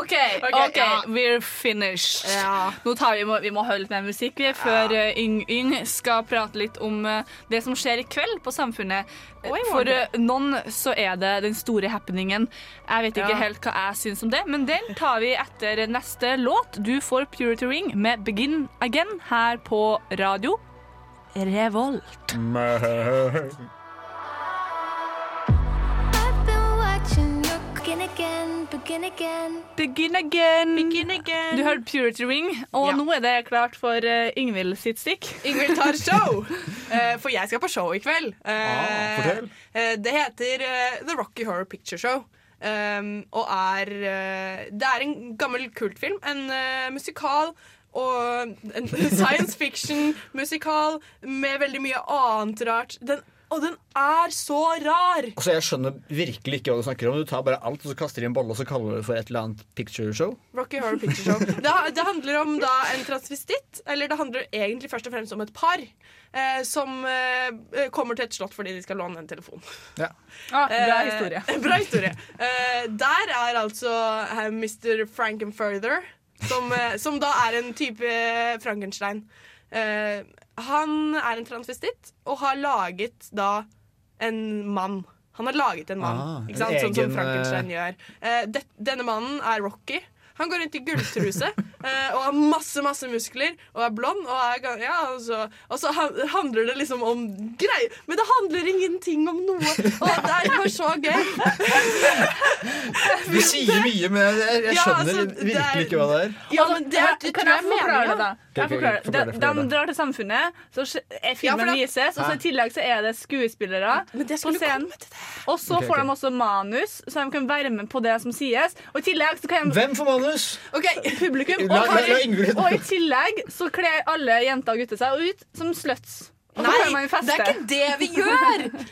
OK, Ok, we're finished. Ja. Nå tar vi, må, vi må holde litt mer musikk vi, før eh, Yng, Yng skal prate litt om eh, det som skjer i kveld på Samfunnet. Og. For eh, noen så er det den store happeningen. Jeg vet ikke Ja. helt hva jeg syns om det, men den tar vi etter neste låt. Du får Purity Ring med Begin Again her på radio Revolt. Begin again. Du hørte Purity Ring, og Ja. nå er det klart for uh, Ingvild sitt stikk. Ingvild tar <laughs> show! uh, for jeg skal på show i kveld. Uh, Ah, fortell. eh, det heter eh, The Rocky Horror Picture Show. Um, og er eh, Det er en gammel kultfilm. En eh, musikal og en <laughs> science fiction-musikal med veldig mye annet rart. Den, og den er så rar! Altså, Jeg skjønner virkelig ikke hva du snakker om. Du tar bare alt og så kaster i en bolle og så kaller du det for et eller annet picture show. Rocky Horror Picture Show. Det, det handler om da en transvestitt, eller det handler egentlig først og fremst om et par. Eh, som eh, kommer til et slott fordi de skal låne en telefon. Ja. Ah, bra Eh, historie. <laughs> bra historie. Eh, der er altså eh, Mr. Frankenfurther, som, eh, som da er en type Frankenstein. Eh, han er en transvestitt og har laget da en mann. Han har laget en mann, Ah, ikke sant? en sånn som Frankenstein eh, gjør. Eh, det, denne mannen er Rocky. Han går rundt i gulltruse <laughs> eh, og har masse masse muskler og er blond. Og, er, ja, og, så, og så handler det liksom om greier. Men det handler ingenting om noe. Og det er bare så gøy. <laughs> Du sier mye, men jeg, jeg Ja, skjønner altså, virkelig er- ikke hva det er. Ja, men det, er- det kan jeg forklare det, da? Jeg forklarer. forklar det, De, de drar til Samfunnet, så er filmen ja, vises, og så i tillegg så er det skuespillere Men det på scenen. Og så okay, får de også manus, så de kan være med på det som sies. Og i tillegg så kan de Hvem får manus? OK, publikum. La- Og, la- la Ingrid- og i tillegg så kler alle jenter og gutter seg ut som sluts. Og så kan man Nei, feste. det er ikke det vi gjør!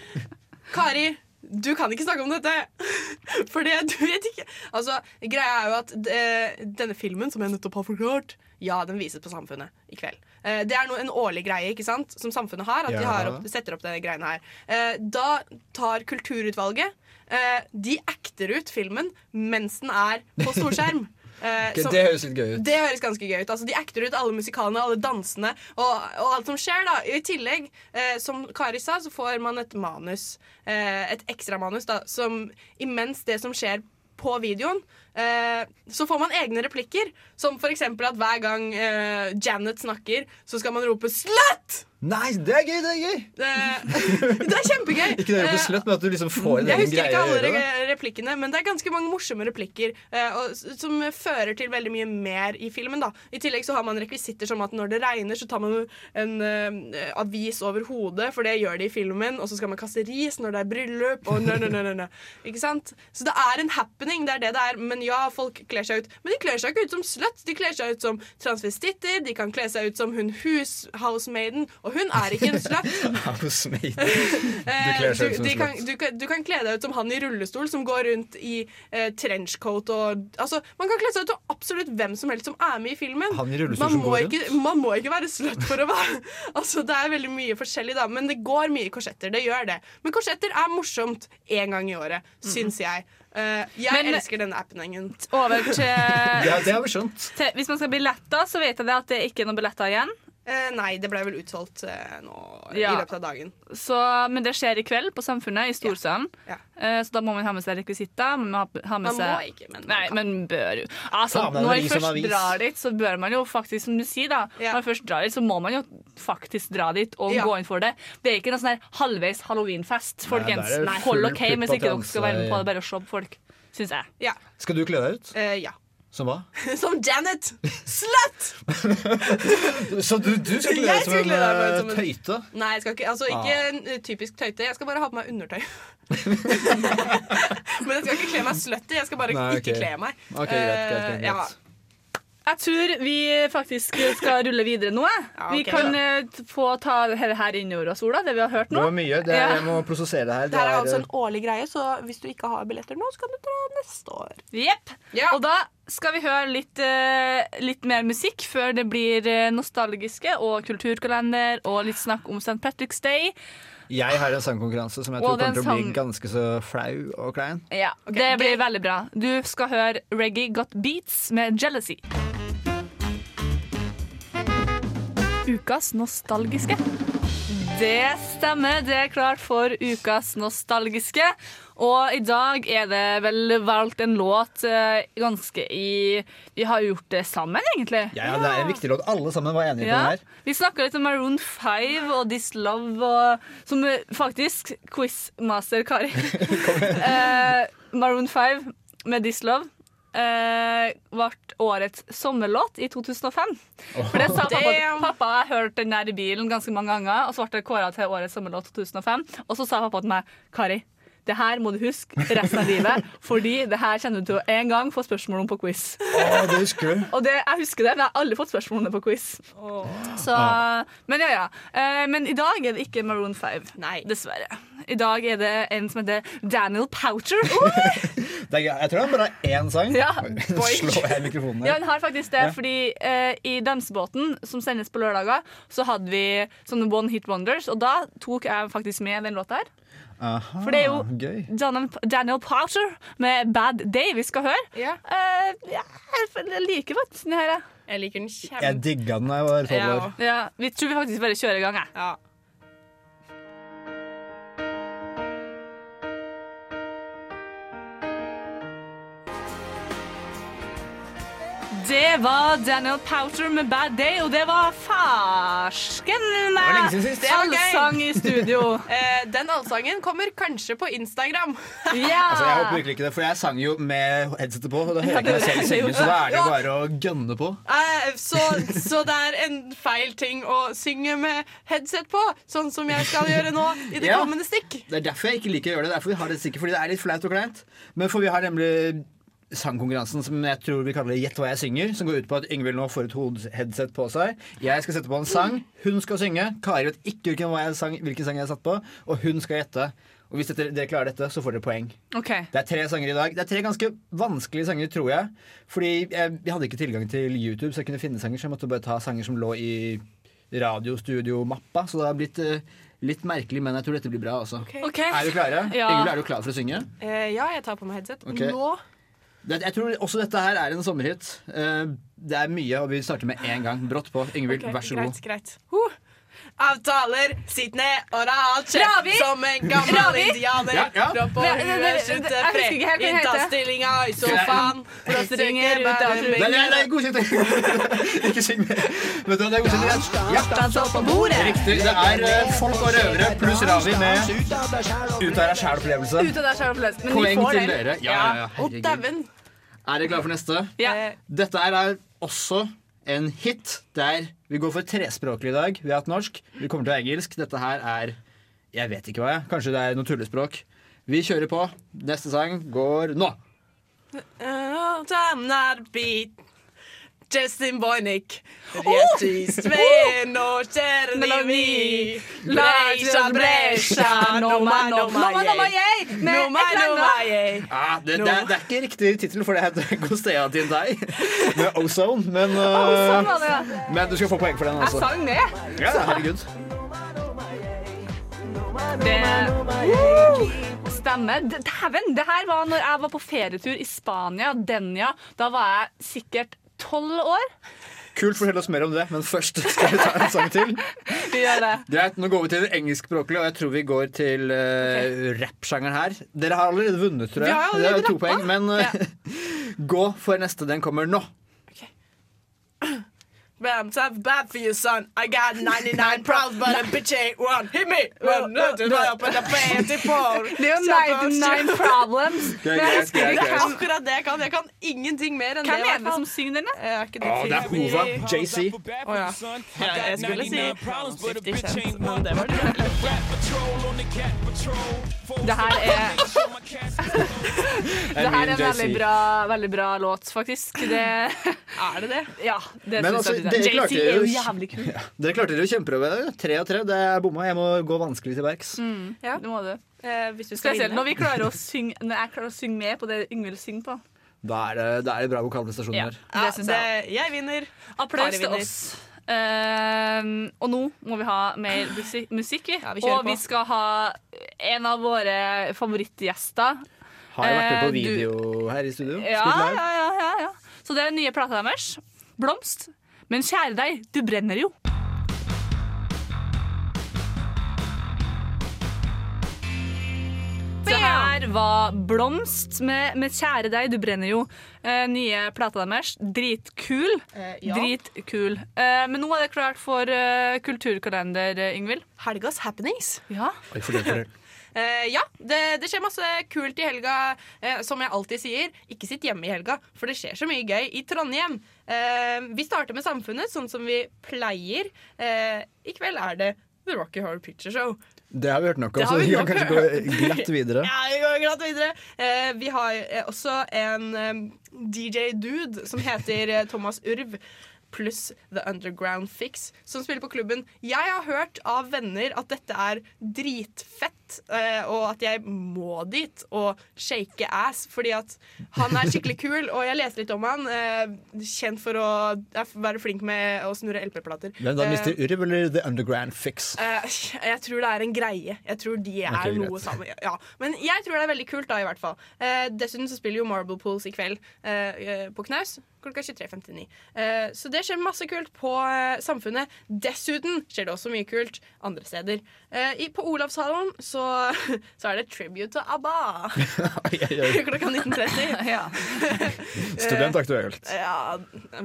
Kari, du kan ikke snakke om dette. For det, du vet ikke Altså, Greia er jo at eh, denne filmen, som jeg nettopp har forklart, ja, den vises på Samfunnet i kveld. Eh, det er no, en årlig greie ikke sant, som Samfunnet har. At de Ja. har opp, setter opp denne greiene her. Eh, da tar Kulturutvalget eh, De acter ut filmen mens den er på storskjerm. Eh, Ok, som- det høres litt gøy ut. det høres ganske gøy ut. Altså, de acter ut alle musikalene, alle dansene og, og alt som skjer. da I tillegg, eh, som Kari sa, så får man et manus. Eh, et ekstramanus som imens det som skjer på videoen, så får man egne replikker. Som eksempel at hver gang eh, Janet snakker, så skal man rope 'slut'! Nei, det er gøy! Det er gøy! Eh, <laughs> det er kjempegøy. Ikke det å Eh, slutt, men at du liksom får en egen greie. jeg husker ikke alle replikkene, men det er ganske mange morsomme replikker eh, som fører til veldig mye mer i filmen. da I tillegg så har man rekvisitter som at når det regner, så tar man en eh, avis over hodet, for det gjør de i filmen, og så skal man kaste ris når det er bryllup, og nø, nø, nø, nø, nø. Ikke sant? Så det er en happening, det er det det er. Men ja, folk kler seg ut. Men de kler seg ikke ut som sluts, de kler seg ut som transvestitter, de kan kle seg ut som hun hushousemaiden, og hun er ikke en slut. <laughs> Housemaiden. <laughs> Du kler seg ut som de kan, slut. du, du kan kle deg ut som han i rullestol som går rundt i eh, trenchcoat og Altså, Man kan kle seg ut som absolutt hvem som helst som er med i filmen. Han i rullestol man som går ikke, Man må ikke være slut for å være <laughs> Altså, Det er veldig mye forskjellig, da, men det går mye korsetter. Det gjør det. Men korsetter er morsomt én gang i året, syns jeg. Eh, jeg Men- elsker denne appen-engen. Over til, Ja, det har vi skjønt. til Hvis man skal ha billetter, så vet jeg det at det ikke er noen billetter igjen. Eh, nei, det ble vel utsolgt eh, nå Ja. i løpet av dagen. Så, men det skjer i kveld på Samfunnet, i Storsalen. Ja. Eh, så da må man ha med seg rekvisitter. Man må ha, med Man må ikke, men man Nei, kan. men bør jo. Altså, når man først avis. drar dit, så bør man jo faktisk, som du sier, da Når man først drar dit, så må man jo faktisk dra dit og Ja. gå inn for det. Det er ikke noe sånn der halvveis halloweenfest, folkens. Nei, Hold OK hvis ikke dere skal være med på det, bare å se på folk. Syns jeg. Ja. Skal du kle deg ut? Eh, ja. Som hva? <laughs> Som Janet! Slut! <laughs> Så du, du skal kle deg som en eh, tøyte? Nei, jeg skal ikke, altså, ikke Ah. eh, typisk tøyte. Jeg skal bare ha på meg undertøy. <laughs> Men jeg skal ikke kle meg slutty. Jeg skal bare Nei, ikke kle meg. Ok, greit, greit, greit, greit. ja. Jeg tror vi faktisk skal rulle videre nå. Ja, okay, Vi kan ja. få ta det her, innover oss, Ola, det vi har hørt Det nå. var mye. Det, Ja. Jeg må prosessere det her. Det her er er, altså eh, en årlig greie, så hvis du ikke har billetter nå, så kan du dra neste år. Jepp. Og da skal vi høre litt, eh, litt mer musikk før det blir eh, nostalgiske og kulturkalender og litt snakk om St. Patrick's Day. Jeg har en sangkonkurranse som jeg tror kommer til å bli ganske så flau og klein. Ja, Det blir veldig bra. Du skal høre Reggae Got Beats med Jealousy. Ukas nostalgiske. Det stemmer. Det er klart for ukas nostalgiske. Og i dag er det vel valgt en låt eh, ganske i Vi har gjort det sammen, egentlig. Ja, ja, Det er en viktig låt. Alle sammen var enige på den her. Vi snakka litt om Maroon 5 og This Love, og, som eh, faktisk quizmaster Kari <laughs> eh, Maroon 5 med This Love ble årets sommerlåt i 2005. For det sa pappa, pappa har hørt den der i bilen ganske mange ganger, og så ble det kåra til årets sommerlåt 2005. Og så sa pappa til meg Kari, det her må du huske resten av livet, fordi det her kjenner du til å en gang få spørsmål om på quiz. Å, det husker du. Og det, jeg husker det, men jeg har aldri fått spørsmål om det på quiz. Så, men ja, ja. Eh, Men i dag er det ikke Maroon 5. Nei. Dessverre. I dag er det en som heter Daniel Poucher. <laughs> Er, jeg tror han bare har én sang. Ja. <laughs> Slår jeg mikrofonen Ja, han har faktisk det, Ja. fordi eh, i Dansebåten, som sendes på lørdager, så hadde vi sånne One Hit Wonders, og da tok jeg faktisk med den låta her. Aha, For det er jo gøy. Daniel, Daniel Poucher med Bad Day vi skal høre. Ja. Eh, ja, jeg liker faktisk den her. jeg. Liker den kjempe... Jeg digga den da jeg var tolv Ja. år. Ja, vi tror vi faktisk bare kjører i gang. Jeg. Ja. Det var Daniel Powter med Bad Day, og det var farsken med allsang i studio. <laughs> Eh, den allsangen kommer kanskje på Instagram. <laughs> Ja! Altså, jeg håper virkelig ikke det, for jeg sang jo med headsetet på. Og da hører jeg ikke meg selv synge, så da er det jo bare å gønne på. Eh, så, så det er en feil ting å synge med headset på, sånn som jeg skal gjøre nå i det <laughs> Ja. kommende stikk. Det er derfor jeg ikke liker å gjøre det. Derfor vi har det sikkert, fordi det er litt flaut og kleint. Men for vi har nemlig sangkonkurransen som jeg tror vi kaller Gjett hva jeg synger. Som går ut på at Yngvild nå får et hodeheadset på seg. Jeg skal sette på en sang. Hun skal synge. Kari vet ikke hvilken, hva jeg sang, hvilken sang jeg har satt på. Og hun skal gjette. Og hvis dere, dere klarer dette, så får dere poeng. Okay. Det er tre sanger i dag. Det er tre ganske vanskelige sanger, tror jeg. Fordi jeg, jeg hadde ikke tilgang til YouTube, så jeg kunne finne sanger. Så jeg måtte bare ta sanger som lå i radiostudio-mappa. Så det har blitt uh, litt merkelig, men jeg tror dette blir bra. Okay. Okay. Er du klare? Ja. Ingrid, er du klar for å synge? Uh, ja, jeg tar på meg headset. Nå jeg tror også dette her er en sommerhit. Eh, det er mye, og vi starter med én gang. Brått på. Yngvild, okay, vær så greit, god. greit. Huh. Avtaler, sitt ned og Ravi! som en gammel Ravi! indianer. Ja, ja. Det- det- huet, det- slutte jeg husker ikke helt hva det innta heter. stillinga i sofaen. Blåseringer ut av Nei, nei, nei, godkjent. <laughs> ikke syng mer. Vet du hva, det er godkjent. Ja. På bordet. Riktig. Det er eh, Folk og røvere pluss Ravi med Ut av deg sjæl-opplevelse. Ut av. Men vi Poeng får til dere. Ja, ja, ja. Herregud. Er dere klare for neste? Ja. Dette er også en hit der vi går for trespråklig i dag. Vi har hatt norsk, vi kommer til engelsk. Dette her er Jeg vet ikke hva jeg Kanskje det er noe tullespråk. Vi kjører på. Neste sang går nå. Uh. Justin Boynick. Rieti Svein og kjæren i mi. Brescia, Brescia, noma, noma, jeg. Noma, noma. Ah, det, det, er- ikke riktig tittel, for det heter Gostea til deg med Ozone. Men, uh, ja. men du skal få poeng for den. Jeg Altså. sang det. Ja, herregud. Det Woo! Stemmer. Dæven! Det her var når jeg var på ferietur i Spania, Denia. Da var jeg sikkert tolv år. Kult, fortell oss mer om det, men først skal vi ta en sang til. <laughs> Vi gjør det. Greit, Nå går vi til det engelskspråklige, og jeg tror vi går til uh, rappsjangeren her. Dere har allerede vunnet, tror jeg. Vi har Det er allerede to poeng, men uh, <laughs> gå for neste. Den kommer nå. Bam, tough bad for you, son. I got <laughs> 99 problems, but a bitch ain't one. Hit me! One, no, no, no. <laughs> Det er jo 99 problems. <laughs> Det er akkurat det jeg kan. Jeg kan ingenting mer enn det. Hvem er det som synger den? da? Er ikke Å, det er Hova. JC. Å ja. Jeg skulle si 50 Cent, men det var det. Det her er <laughs> Det her er en veldig bra, veldig bra låt, faktisk. Det Er det det? <laughs> Ja. Det Men synes altså, jeg det dere er. klarte JC er jo jævlig kul. <laughs> Dere klarte dere jo kjempeprøve. Tre av tre. Det er bomma. Jeg må gå vanskelig til verks. Mm, Ja. Det må du. Eh, hvis du skal Spesielt når, vi klarer å synge, når jeg klarer å synge med på det Yngvild synger på. Da er det, da er det bra vokalprestasjoner. Ja. her. Ja, Det syns jeg. det, jeg vinner. Applaus til oss. Uh, og nå må vi ha mer musikk, musikk, vi. Ja, vi og og vi skal ha en av våre favorittgjester. Har jeg vært med på video du- her i studio? Ja, ja, ja, ja, ja. Så det er den nye plata deres. Blomst. Men kjære deg, du brenner jo. Det her var Blomst med, med Kjære deg, du brenner jo. Eh, nye plata deres. Dritkul. Eh, ja. Dritkul. Eh, men nå er det klart for eh, kulturkalender, eh, Yngvild. Helgas happenings. Ja. Oi, fortell, fortell. <laughs> Eh, ja, det, det skjer masse kult i helga. Eh, som jeg alltid sier, ikke sitt hjemme i helga, for det skjer så mye gøy i Trondheim. Eh, vi starter med Samfunnet, sånn som vi pleier. I kveld er det The Rocky Horror Picture Show. Det har vi hørt nok om, så vi kan kanskje gå glatt videre. <laughs> Ja, vi går glatt videre. Eh, vi har også en um, DJ-dude som heter Thomas Urv. Pluss The Underground Fix, som spiller på klubben. Jeg har hørt av venner at dette er dritfett, eh, og at jeg må dit og shake ass, fordi at han er skikkelig kul. Og jeg leser litt om han. Eh, kjent for å eh, være flink med å snurre LP-plater. Hvem da, Eh, Mr. Urv eller The Underground Fix? Eh, jeg tror det er en greie. Jeg tror de er okay, noe sammen. Ja. Men jeg tror det er veldig kult, da, i hvert fall. Eh, dessuten så spiller jo Marble Pools i kveld eh, eh, på Knaus klokka 23.59. Eh, så det skjer masse kult på eh, Samfunnet. Dessuten skjer det også mye kult andre steder. Eh, i, på Olavshallen så, <laughs> så er det tribute til ABBA <laughs> <laughs> klokka 19.30. ja. Student aktuelt. ja,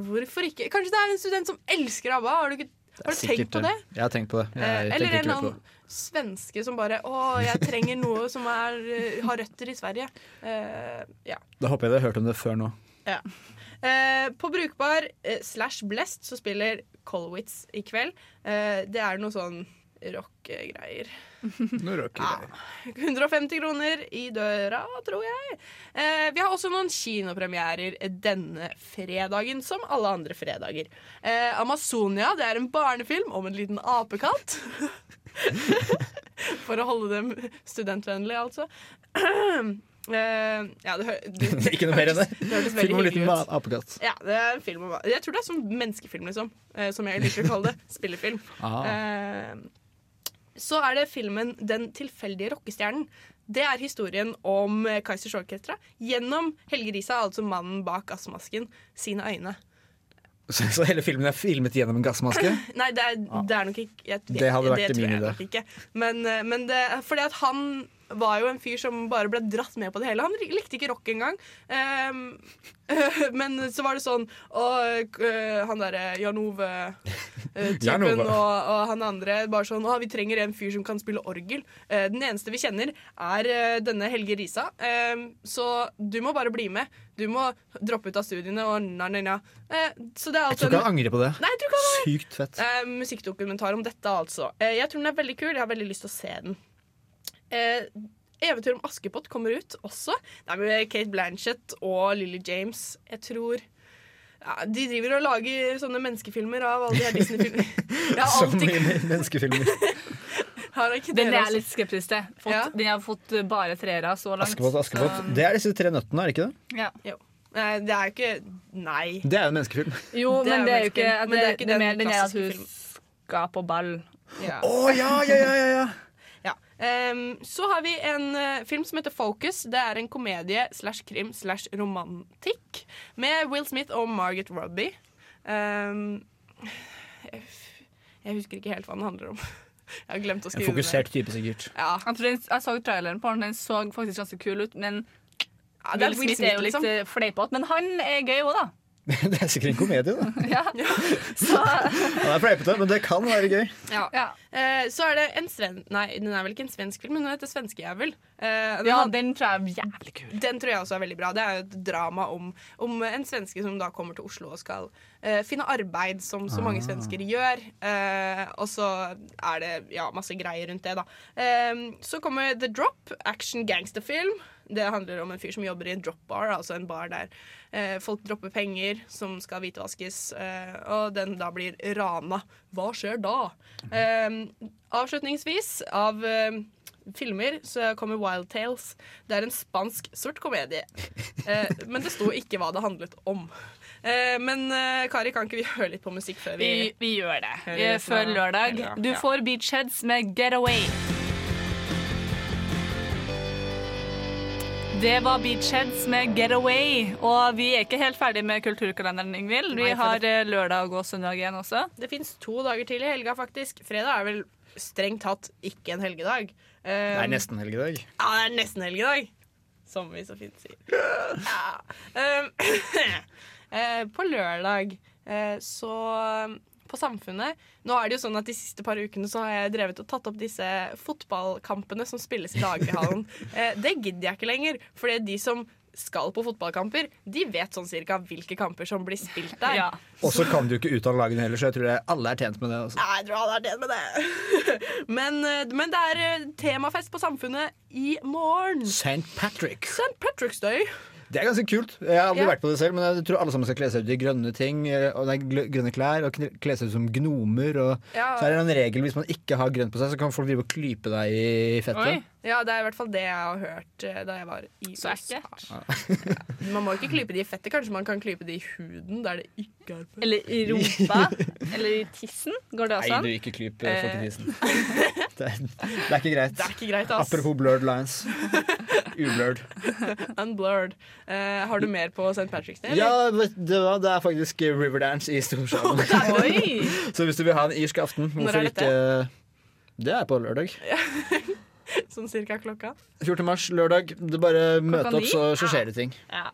hvorfor ikke? Kanskje det er en student som elsker ABBA? Har du, ikke, har du tenkt på det? Jeg har tenkt på det. Jeg Eh, Eller en annen svenske som bare Å, jeg trenger noe som er, eh, har røtter i Sverige. Uh, ja. Da håper jeg dere har hørt om det før nå. ja. Eh, på Brukbar eh, slash Blest så spiller Colwitz i kveld. Eh, det er noe sånn rockegreier. <laughs> Noe rockegreier. Ja. 150 kroner i døra, tror jeg. Eh, vi har også noen kinopremierer denne fredagen, som alle andre fredager. Eh, Amazonia det er en barnefilm om en liten apekatt. <laughs> For å holde dem studentvennlige, altså. <clears throat> Eh, ja, det, hø det, <laughs> Ikke noe mer enn det. det Film om liten hyggelig apekatt. Ja, det er en film om Jeg tror det er sånn menneskefilm, liksom. Uh, som jeg liker å kalle det. <laughs> Spillefilm. Ah. Eh, så er det filmen 'Den tilfeldige rockestjernen'. Det er historien om Kaizers Orkestra gjennom Helge Risa, altså mannen bak gassmasken, sine øyne. Så, så hele filmen er filmet gjennom en gassmaske? <laughs> Nei, det er, det er nok ikke jeg, Det hadde vært tror min idé. Men, men det, fordi at han var jo en fyr som bare ble dratt med på det hele. Han likte ikke rock engang. Um, <laughs> men så var det sånn Og uh, han derre Jan Ove-typen <laughs> uh, og, og han andre bare sånn Å, vi trenger en fyr som kan spille orgel. Eh, den eneste vi kjenner, er eh, denne Helge Risa. Um, så du må bare bli med. Du må droppe ut av studiene og na-na-na. Eh, så det er Jeg altså tror ikke han angrer på det. Nei, jeg tror ikke han. Sykt fett. Eh, musikkdokumentar om dette, altså. Eh, jeg tror den er veldig kul. Jeg har veldig lyst til å se den. Eh, Eventyr om Askepott kommer ut også. Det er med Kate Blanchett og Lily James. Jeg tror ja, De driver og lager sånne menneskefilmer av alle de her Så <laughs> mye menneskefilmer. <laughs> har ikke Den er jeg litt skeptisk til. Fått, Den har fått uh, bare treere så langt. Askepott, Askepott. Det er disse tre nøttene, er det ikke det? Ja. Jo. Nei, det er jo ikke Nei. Det er jo en menneskefilm. Jo, Det er men det er jo ikke, det, men det, er er ikke den klassiske den den er at hun skal på ball. Ja. Å ja, ja, ja, ja, ja. Ehm, så har vi en uh, film som heter Focus. Det er en komedie slash krim slash romantikk med Will Smith og Margaret Robbie. Um, jeg, jeg husker ikke helt hva den handler om. <laughs> Jeg har glemt å En skrive fokusert type, sikkert. Ja. Jeg, tror den, jeg så traileren på den, den så faktisk ganske kul ut, men Ja, Will Will Smith er jo Smith, litt liksom. eh, fleipete. Men han er gøy òg, da. <laughs> Det er sikkert en komedie, da. <laughs> Ja. <laughs> Så, Han er fleipete, men det kan være gøy. Ja. Eh, så er det en sven... Nei, den er vel ikke en svensk film, men den heter Svenskejævel. Uh, ja, den tror jeg er jævlig kul. Den tror jeg også er veldig bra. Det er jo et drama om, om en svenske som da kommer til Oslo og skal eh, finne arbeid, som så mange Ah. svensker gjør. Eh, og så er det ja, masse greier rundt det, da. Eh, så kommer The Drop, action gangsterfilm. Det handler om en fyr som jobber i en drop bar, altså en bar der eh, folk dropper penger som skal hvitvaskes, eh, og den da blir rana. Hva skjer da? Eh, avslutningsvis av eh, filmer så kommer Wild Tales. Det er en spansk sort komedie. Eh, men det sto ikke hva det handlet om. Eh, men eh, Kari, kan ikke vi høre litt på musikk før vi Vi, vi gjør det. Før lørdag. Du får Beachheads med Getaway. Det var Beachheads med Getaway. Og vi er ikke helt ferdig med kulturkalenderen, Ingvild. Vi har eh, lørdag og søndag igjen også. Det fins to dager til i helga, faktisk. Fredag er vel strengt tatt ikke en helgedag. Det Eh, er nesten helgedag. Ja, det er nesten helgedag. Som vi så fint sier. Ja. Um, <clears throat> eh, på lørdag eh, så på Samfunnet Nå er det jo sånn at De siste par ukene så har jeg drevet og tatt opp disse fotballkampene som spilles i daglighallen. <laughs> Eh, det gidder jeg ikke lenger, fordi de som skal på fotballkamper, de vet sånn cirka hvilke kamper som blir spilt der. Og så kan du ikke uttale lagene heller, så jeg tror det alle er tjent med det. Også. Nei, Jeg tror alle er tjent med det. <laughs> men, eh, men det er eh, temafest på Samfunnet i morgen. St. Patrick. St. Patrick's Day. Det er ganske kult. Jeg har aldri Ja. vært på det selv, men jeg tror alle sammen skal kle seg ut i grønne ting eh, og grønne klær og kle seg ut som gnomer. Og Ja. Så er det en regel hvis man ikke har grønt på seg, så kan folk drive og klype deg i fettet. Ja, det er i hvert fall det jeg har hørt eh, da jeg var i USA. Ja. Man må ikke klype de i fettet, kanskje man kan klype de i huden der det ikke er fett. Eller i rumpa. <laughs> Eller i tissen. Går det også Nei, an? du ikke klyp eh, Eh. folk i tissen. <laughs> Det er, det er ikke greit. Det er ikke greit, ass. Apropos blurred lines. Ublurred. <laughs> Unblurred. Eh, har du mer på St. Patrick's Day? eller? Ja, vet du hva, det er faktisk eh, Riverdance i Storsalen. Oi! Så hvis du vil ha en irsk aften, hvorfor er ikke Det er på lørdag. <laughs> Sånn cirka klokka? 14. mars, lørdag. Det bare møte opp, så, så skjer det ting. Ja.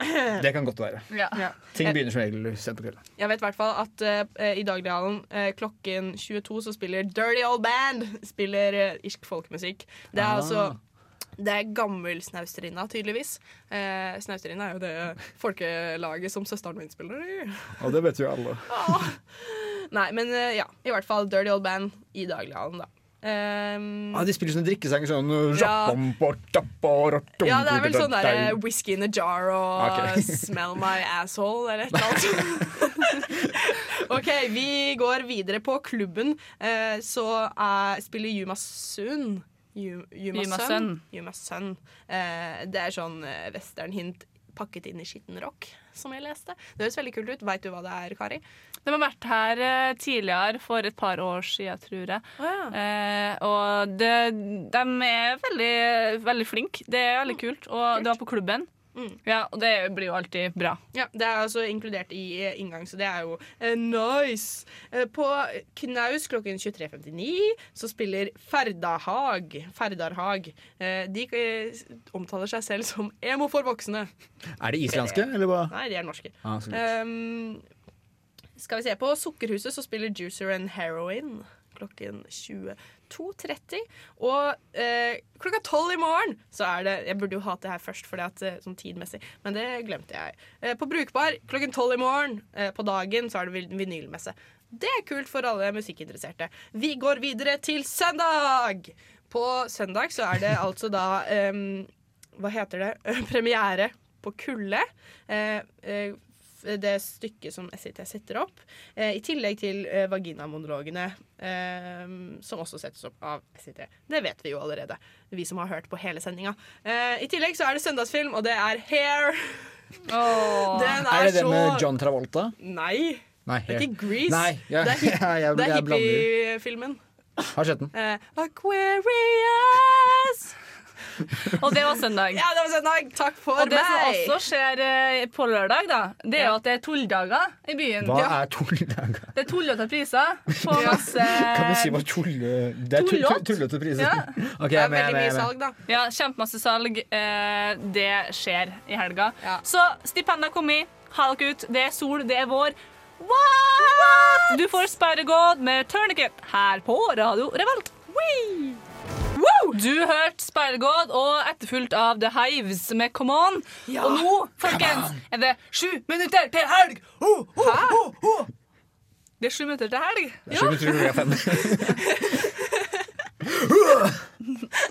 <clears throat> Det kan godt være. Ja. Ting begynner som regel sent på kvelden. Jeg vet i hvert fall at uh, i Daglighallen uh, klokken 22 så spiller Dirty Old Band Spiller uh, irsk folkemusikk. Det er Ah. altså det er gammel Snausterinna, tydeligvis. Eh, snausterinna er jo det folkelaget som søsteren min spiller i. Og det vet jo alle. Nei, men eh, ja. I hvert fall Dirty Old Band i Daglighallen, da. Um, Ah, de spiller sånne drikkesanger sånn Ja. ja, det er vel sånn der eh, Whisky in a jar og okay. <laughs> Smell my asshole eller et eller annet. <laughs> OK, vi går videre på klubben. Uh, så uh, spiller Yuma Sun Yuma Yuma Sun. Sun. Yuma Sun. Uh, det er sånn eh, western-hint pakket inn i skitten rock, som jeg leste. Det høres veldig kult ut. Veit du hva det er, Kari? De har vært her eh, tidligere, for et par år siden, tror jeg. Eh, og det, de er veldig, veldig flinke. Det er veldig kult. Og det var på klubben. Ja, og det blir jo alltid bra. Ja, Det er altså inkludert i eh, inngang, så det er jo eh, nice. Eh, på Knaus klokken 23.59 så spiller Ferdahag. Ferdarhag. Eh, de eh, omtaler seg selv som emo for voksne. Er de islandske, eller hva? Nei, de er norske. Ah, så. Um, skal vi se På Sukkerhuset så spiller Juicer and Heroin klokken 22.30. Og eh, klokka tolv i morgen så er det Jeg burde jo hatt det her først, for det at, eh, sånn tidmessig, men det glemte jeg. Eh, på Brukbar klokken tolv i morgen eh, på dagen så er det vin- vinylmesse. Det er kult for alle musikkinteresserte. Vi går videre til søndag! På søndag så er det <laughs> altså da em, Hva heter det? <laughs> Premiere på Kulle. Eh, det stykket som SIT setter opp. Eh, I tillegg til eh, vaginamonologene, eh, som også settes opp av SIT. Det vet vi jo allerede, vi som har hørt på hele sendinga. Eh, I tillegg så er det søndagsfilm, og det er Hair. <laughs> Den Er det det med John Travolta? Nei. Nei, Det er ikke Grease. Nei, ja, det er, hip- <laughs> ja, jeg- det er hippiefilmen. Har sett den. Eh, Aquarius! <laughs> Og det var søndag. Ja, det var søndag. Takk for Og det meg. som også skjer eh, på lørdag, da, det er jo at det er tulldager i byen. Hva er tulldager? Det er tullete priser på masse <laughs> Kan du si hva tulle... Det er tu- tu- Tullete? priser. Ja. <laughs> Okay, det er med, jeg med, jeg er med. da. Ja, kjempemasse salg. Eh, det skjer i helga. Så stipendene kom i. Ha dere ut. Det er sol, det er vår. What? Du får Spider-God med Tourniquet her på Radio Revolt. Wee! Woo! Du hørte Spider-God og etterfulgt av The Hives med Come On. Og nå, folkens, er det sju minutter til helg. Oh, oh, oh, oh. Det er sju minutter til helg. Det er Sju minutter til klokka fem. <laughs>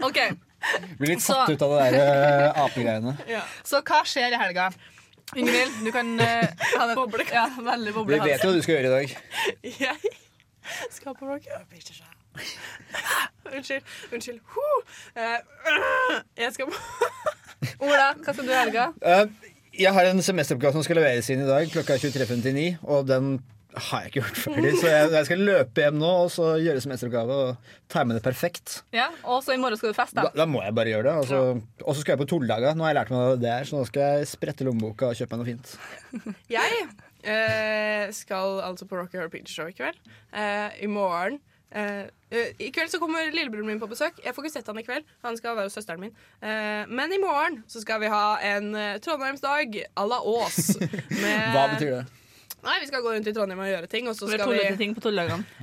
OK. Blir litt Så- satt ut av det der uh, apegreiene. <laughs> Så hva skjer i helga? Ingvild, du kan uh, ha det boble. Ja, veldig Vi vet jo hva du skal gjøre i dag. <laughs> Jeg skal på Rock Up. Unnskyld. Unnskyld. Eh, jeg skal <laughs> Ola, hva skal du i helga? Eh, jeg har en semesteroppgave som skal leveres inn i dag klokka 23.59, og den har jeg ikke gjort ferdig. Så jeg, jeg skal løpe hjem nå og så gjøre semesteroppgave og time det perfekt. Ja, Og så i morgen skal du feste. Da, da må jeg bare gjøre det. Og så- ja. skal jeg på Tulldaga. Nå har jeg lært meg det er, så nå skal jeg sprette lommeboka og kjøpe meg noe fint. <laughs> Jeg eh, skal altså på Rock Horror Picture Show i kveld. Eh, I morgen I kveld så kommer lillebroren min på besøk. Jeg får ikke sett han i kveld. Han skal være hos søsteren min. Eh, men i morgen så skal vi ha en eh, Trondheimsdag à la Ås. <laughs> med- Hva betyr det? Nei, Vi skal gå rundt i Trondheim og gjøre ting. Og så skal vi ting på.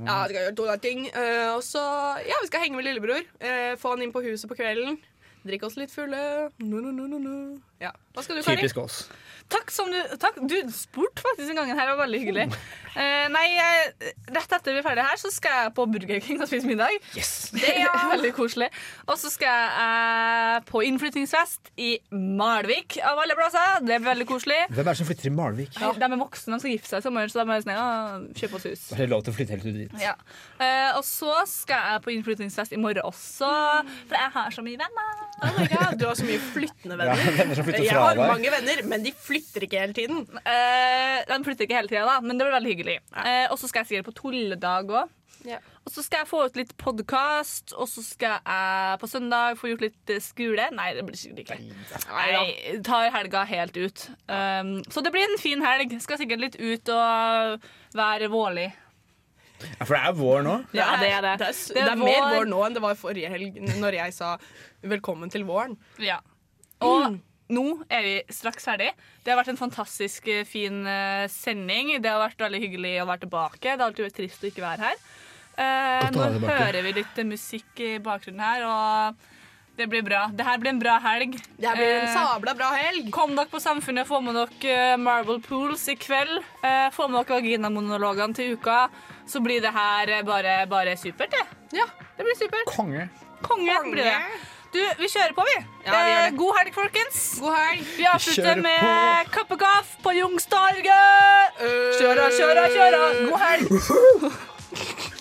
Ja, vi skal gjøre ting. Eh, og så ja, vi skal henge med lillebror. eh, få han inn på huset på kvelden. Drikke oss litt fulle. No, no, no, no, no. Ja. Hva skal du, Kari? Typisk oss. Takk som du takk. Du spurte faktisk en gang her, det var veldig hyggelig. Uh, nei, rett etter vi er ferdige her, så skal jeg på Burger King og spise middag. Det er veldig koselig. Og så skal jeg på innflyttingsfest i Malvik, av alle plasser. Det blir veldig koselig. Hvem er det som flytter i Malvik? De er voksne, de skal gifte seg i sommer, så de er sånn, ja, kjøp oss hus. Det er lov til å flytte helt ut dit? Ja. Uh, og så skal jeg på innflyttingsfest i morgen også, for jeg har så mye venner. Oh my God, du har så mye flyttende venner. Ja, venner jeg fra har deg. mange venner, men de flytter ikke hele tiden. Uh, de flytter ikke hele tida, da, men det blir veldig hyggelig. Uh, og så skal jeg sikkert på tulledag òg. Ja. Og så skal jeg få ut litt podkast, og så skal jeg på søndag få gjort litt skole. Nei, det blir sikkert ikke. Nei, tar helga helt ut. Um, så det blir en fin helg. Skal sikkert litt ut og være vårlig. Ja, for det er vår nå. Ja, det er det. Det er, det er mer vår nå enn det var forrige helg, når jeg sa 'velkommen til våren'. Ja. Og nå er vi straks ferdig. Det har vært en fantastisk eh, fin eh, sending. Det har vært veldig hyggelig å være tilbake. Det har alltid vært trist å ikke være her. Eh, nå hører vi litt musikk i bakgrunnen her, og det blir bra. Det her blir en bra helg. Det her blir en Eh, sabla bra helg. Kom dere på Samfunnet, få med dere eh, Marble Pools i kveld. Eh, få med dere vaginamonologene til uka. Så blir det her bare, bare supert, det. Ja, det blir supert. Konge. Konge, blir det. Du, vi kjører på, vi. Ja, vi gjør det. Eh, God helg, folkens. God helg. Vi avslutter Kjør med Kappekaff på Youngstorget. Kjøra, kjøra, kjøra. God helg. <laughs>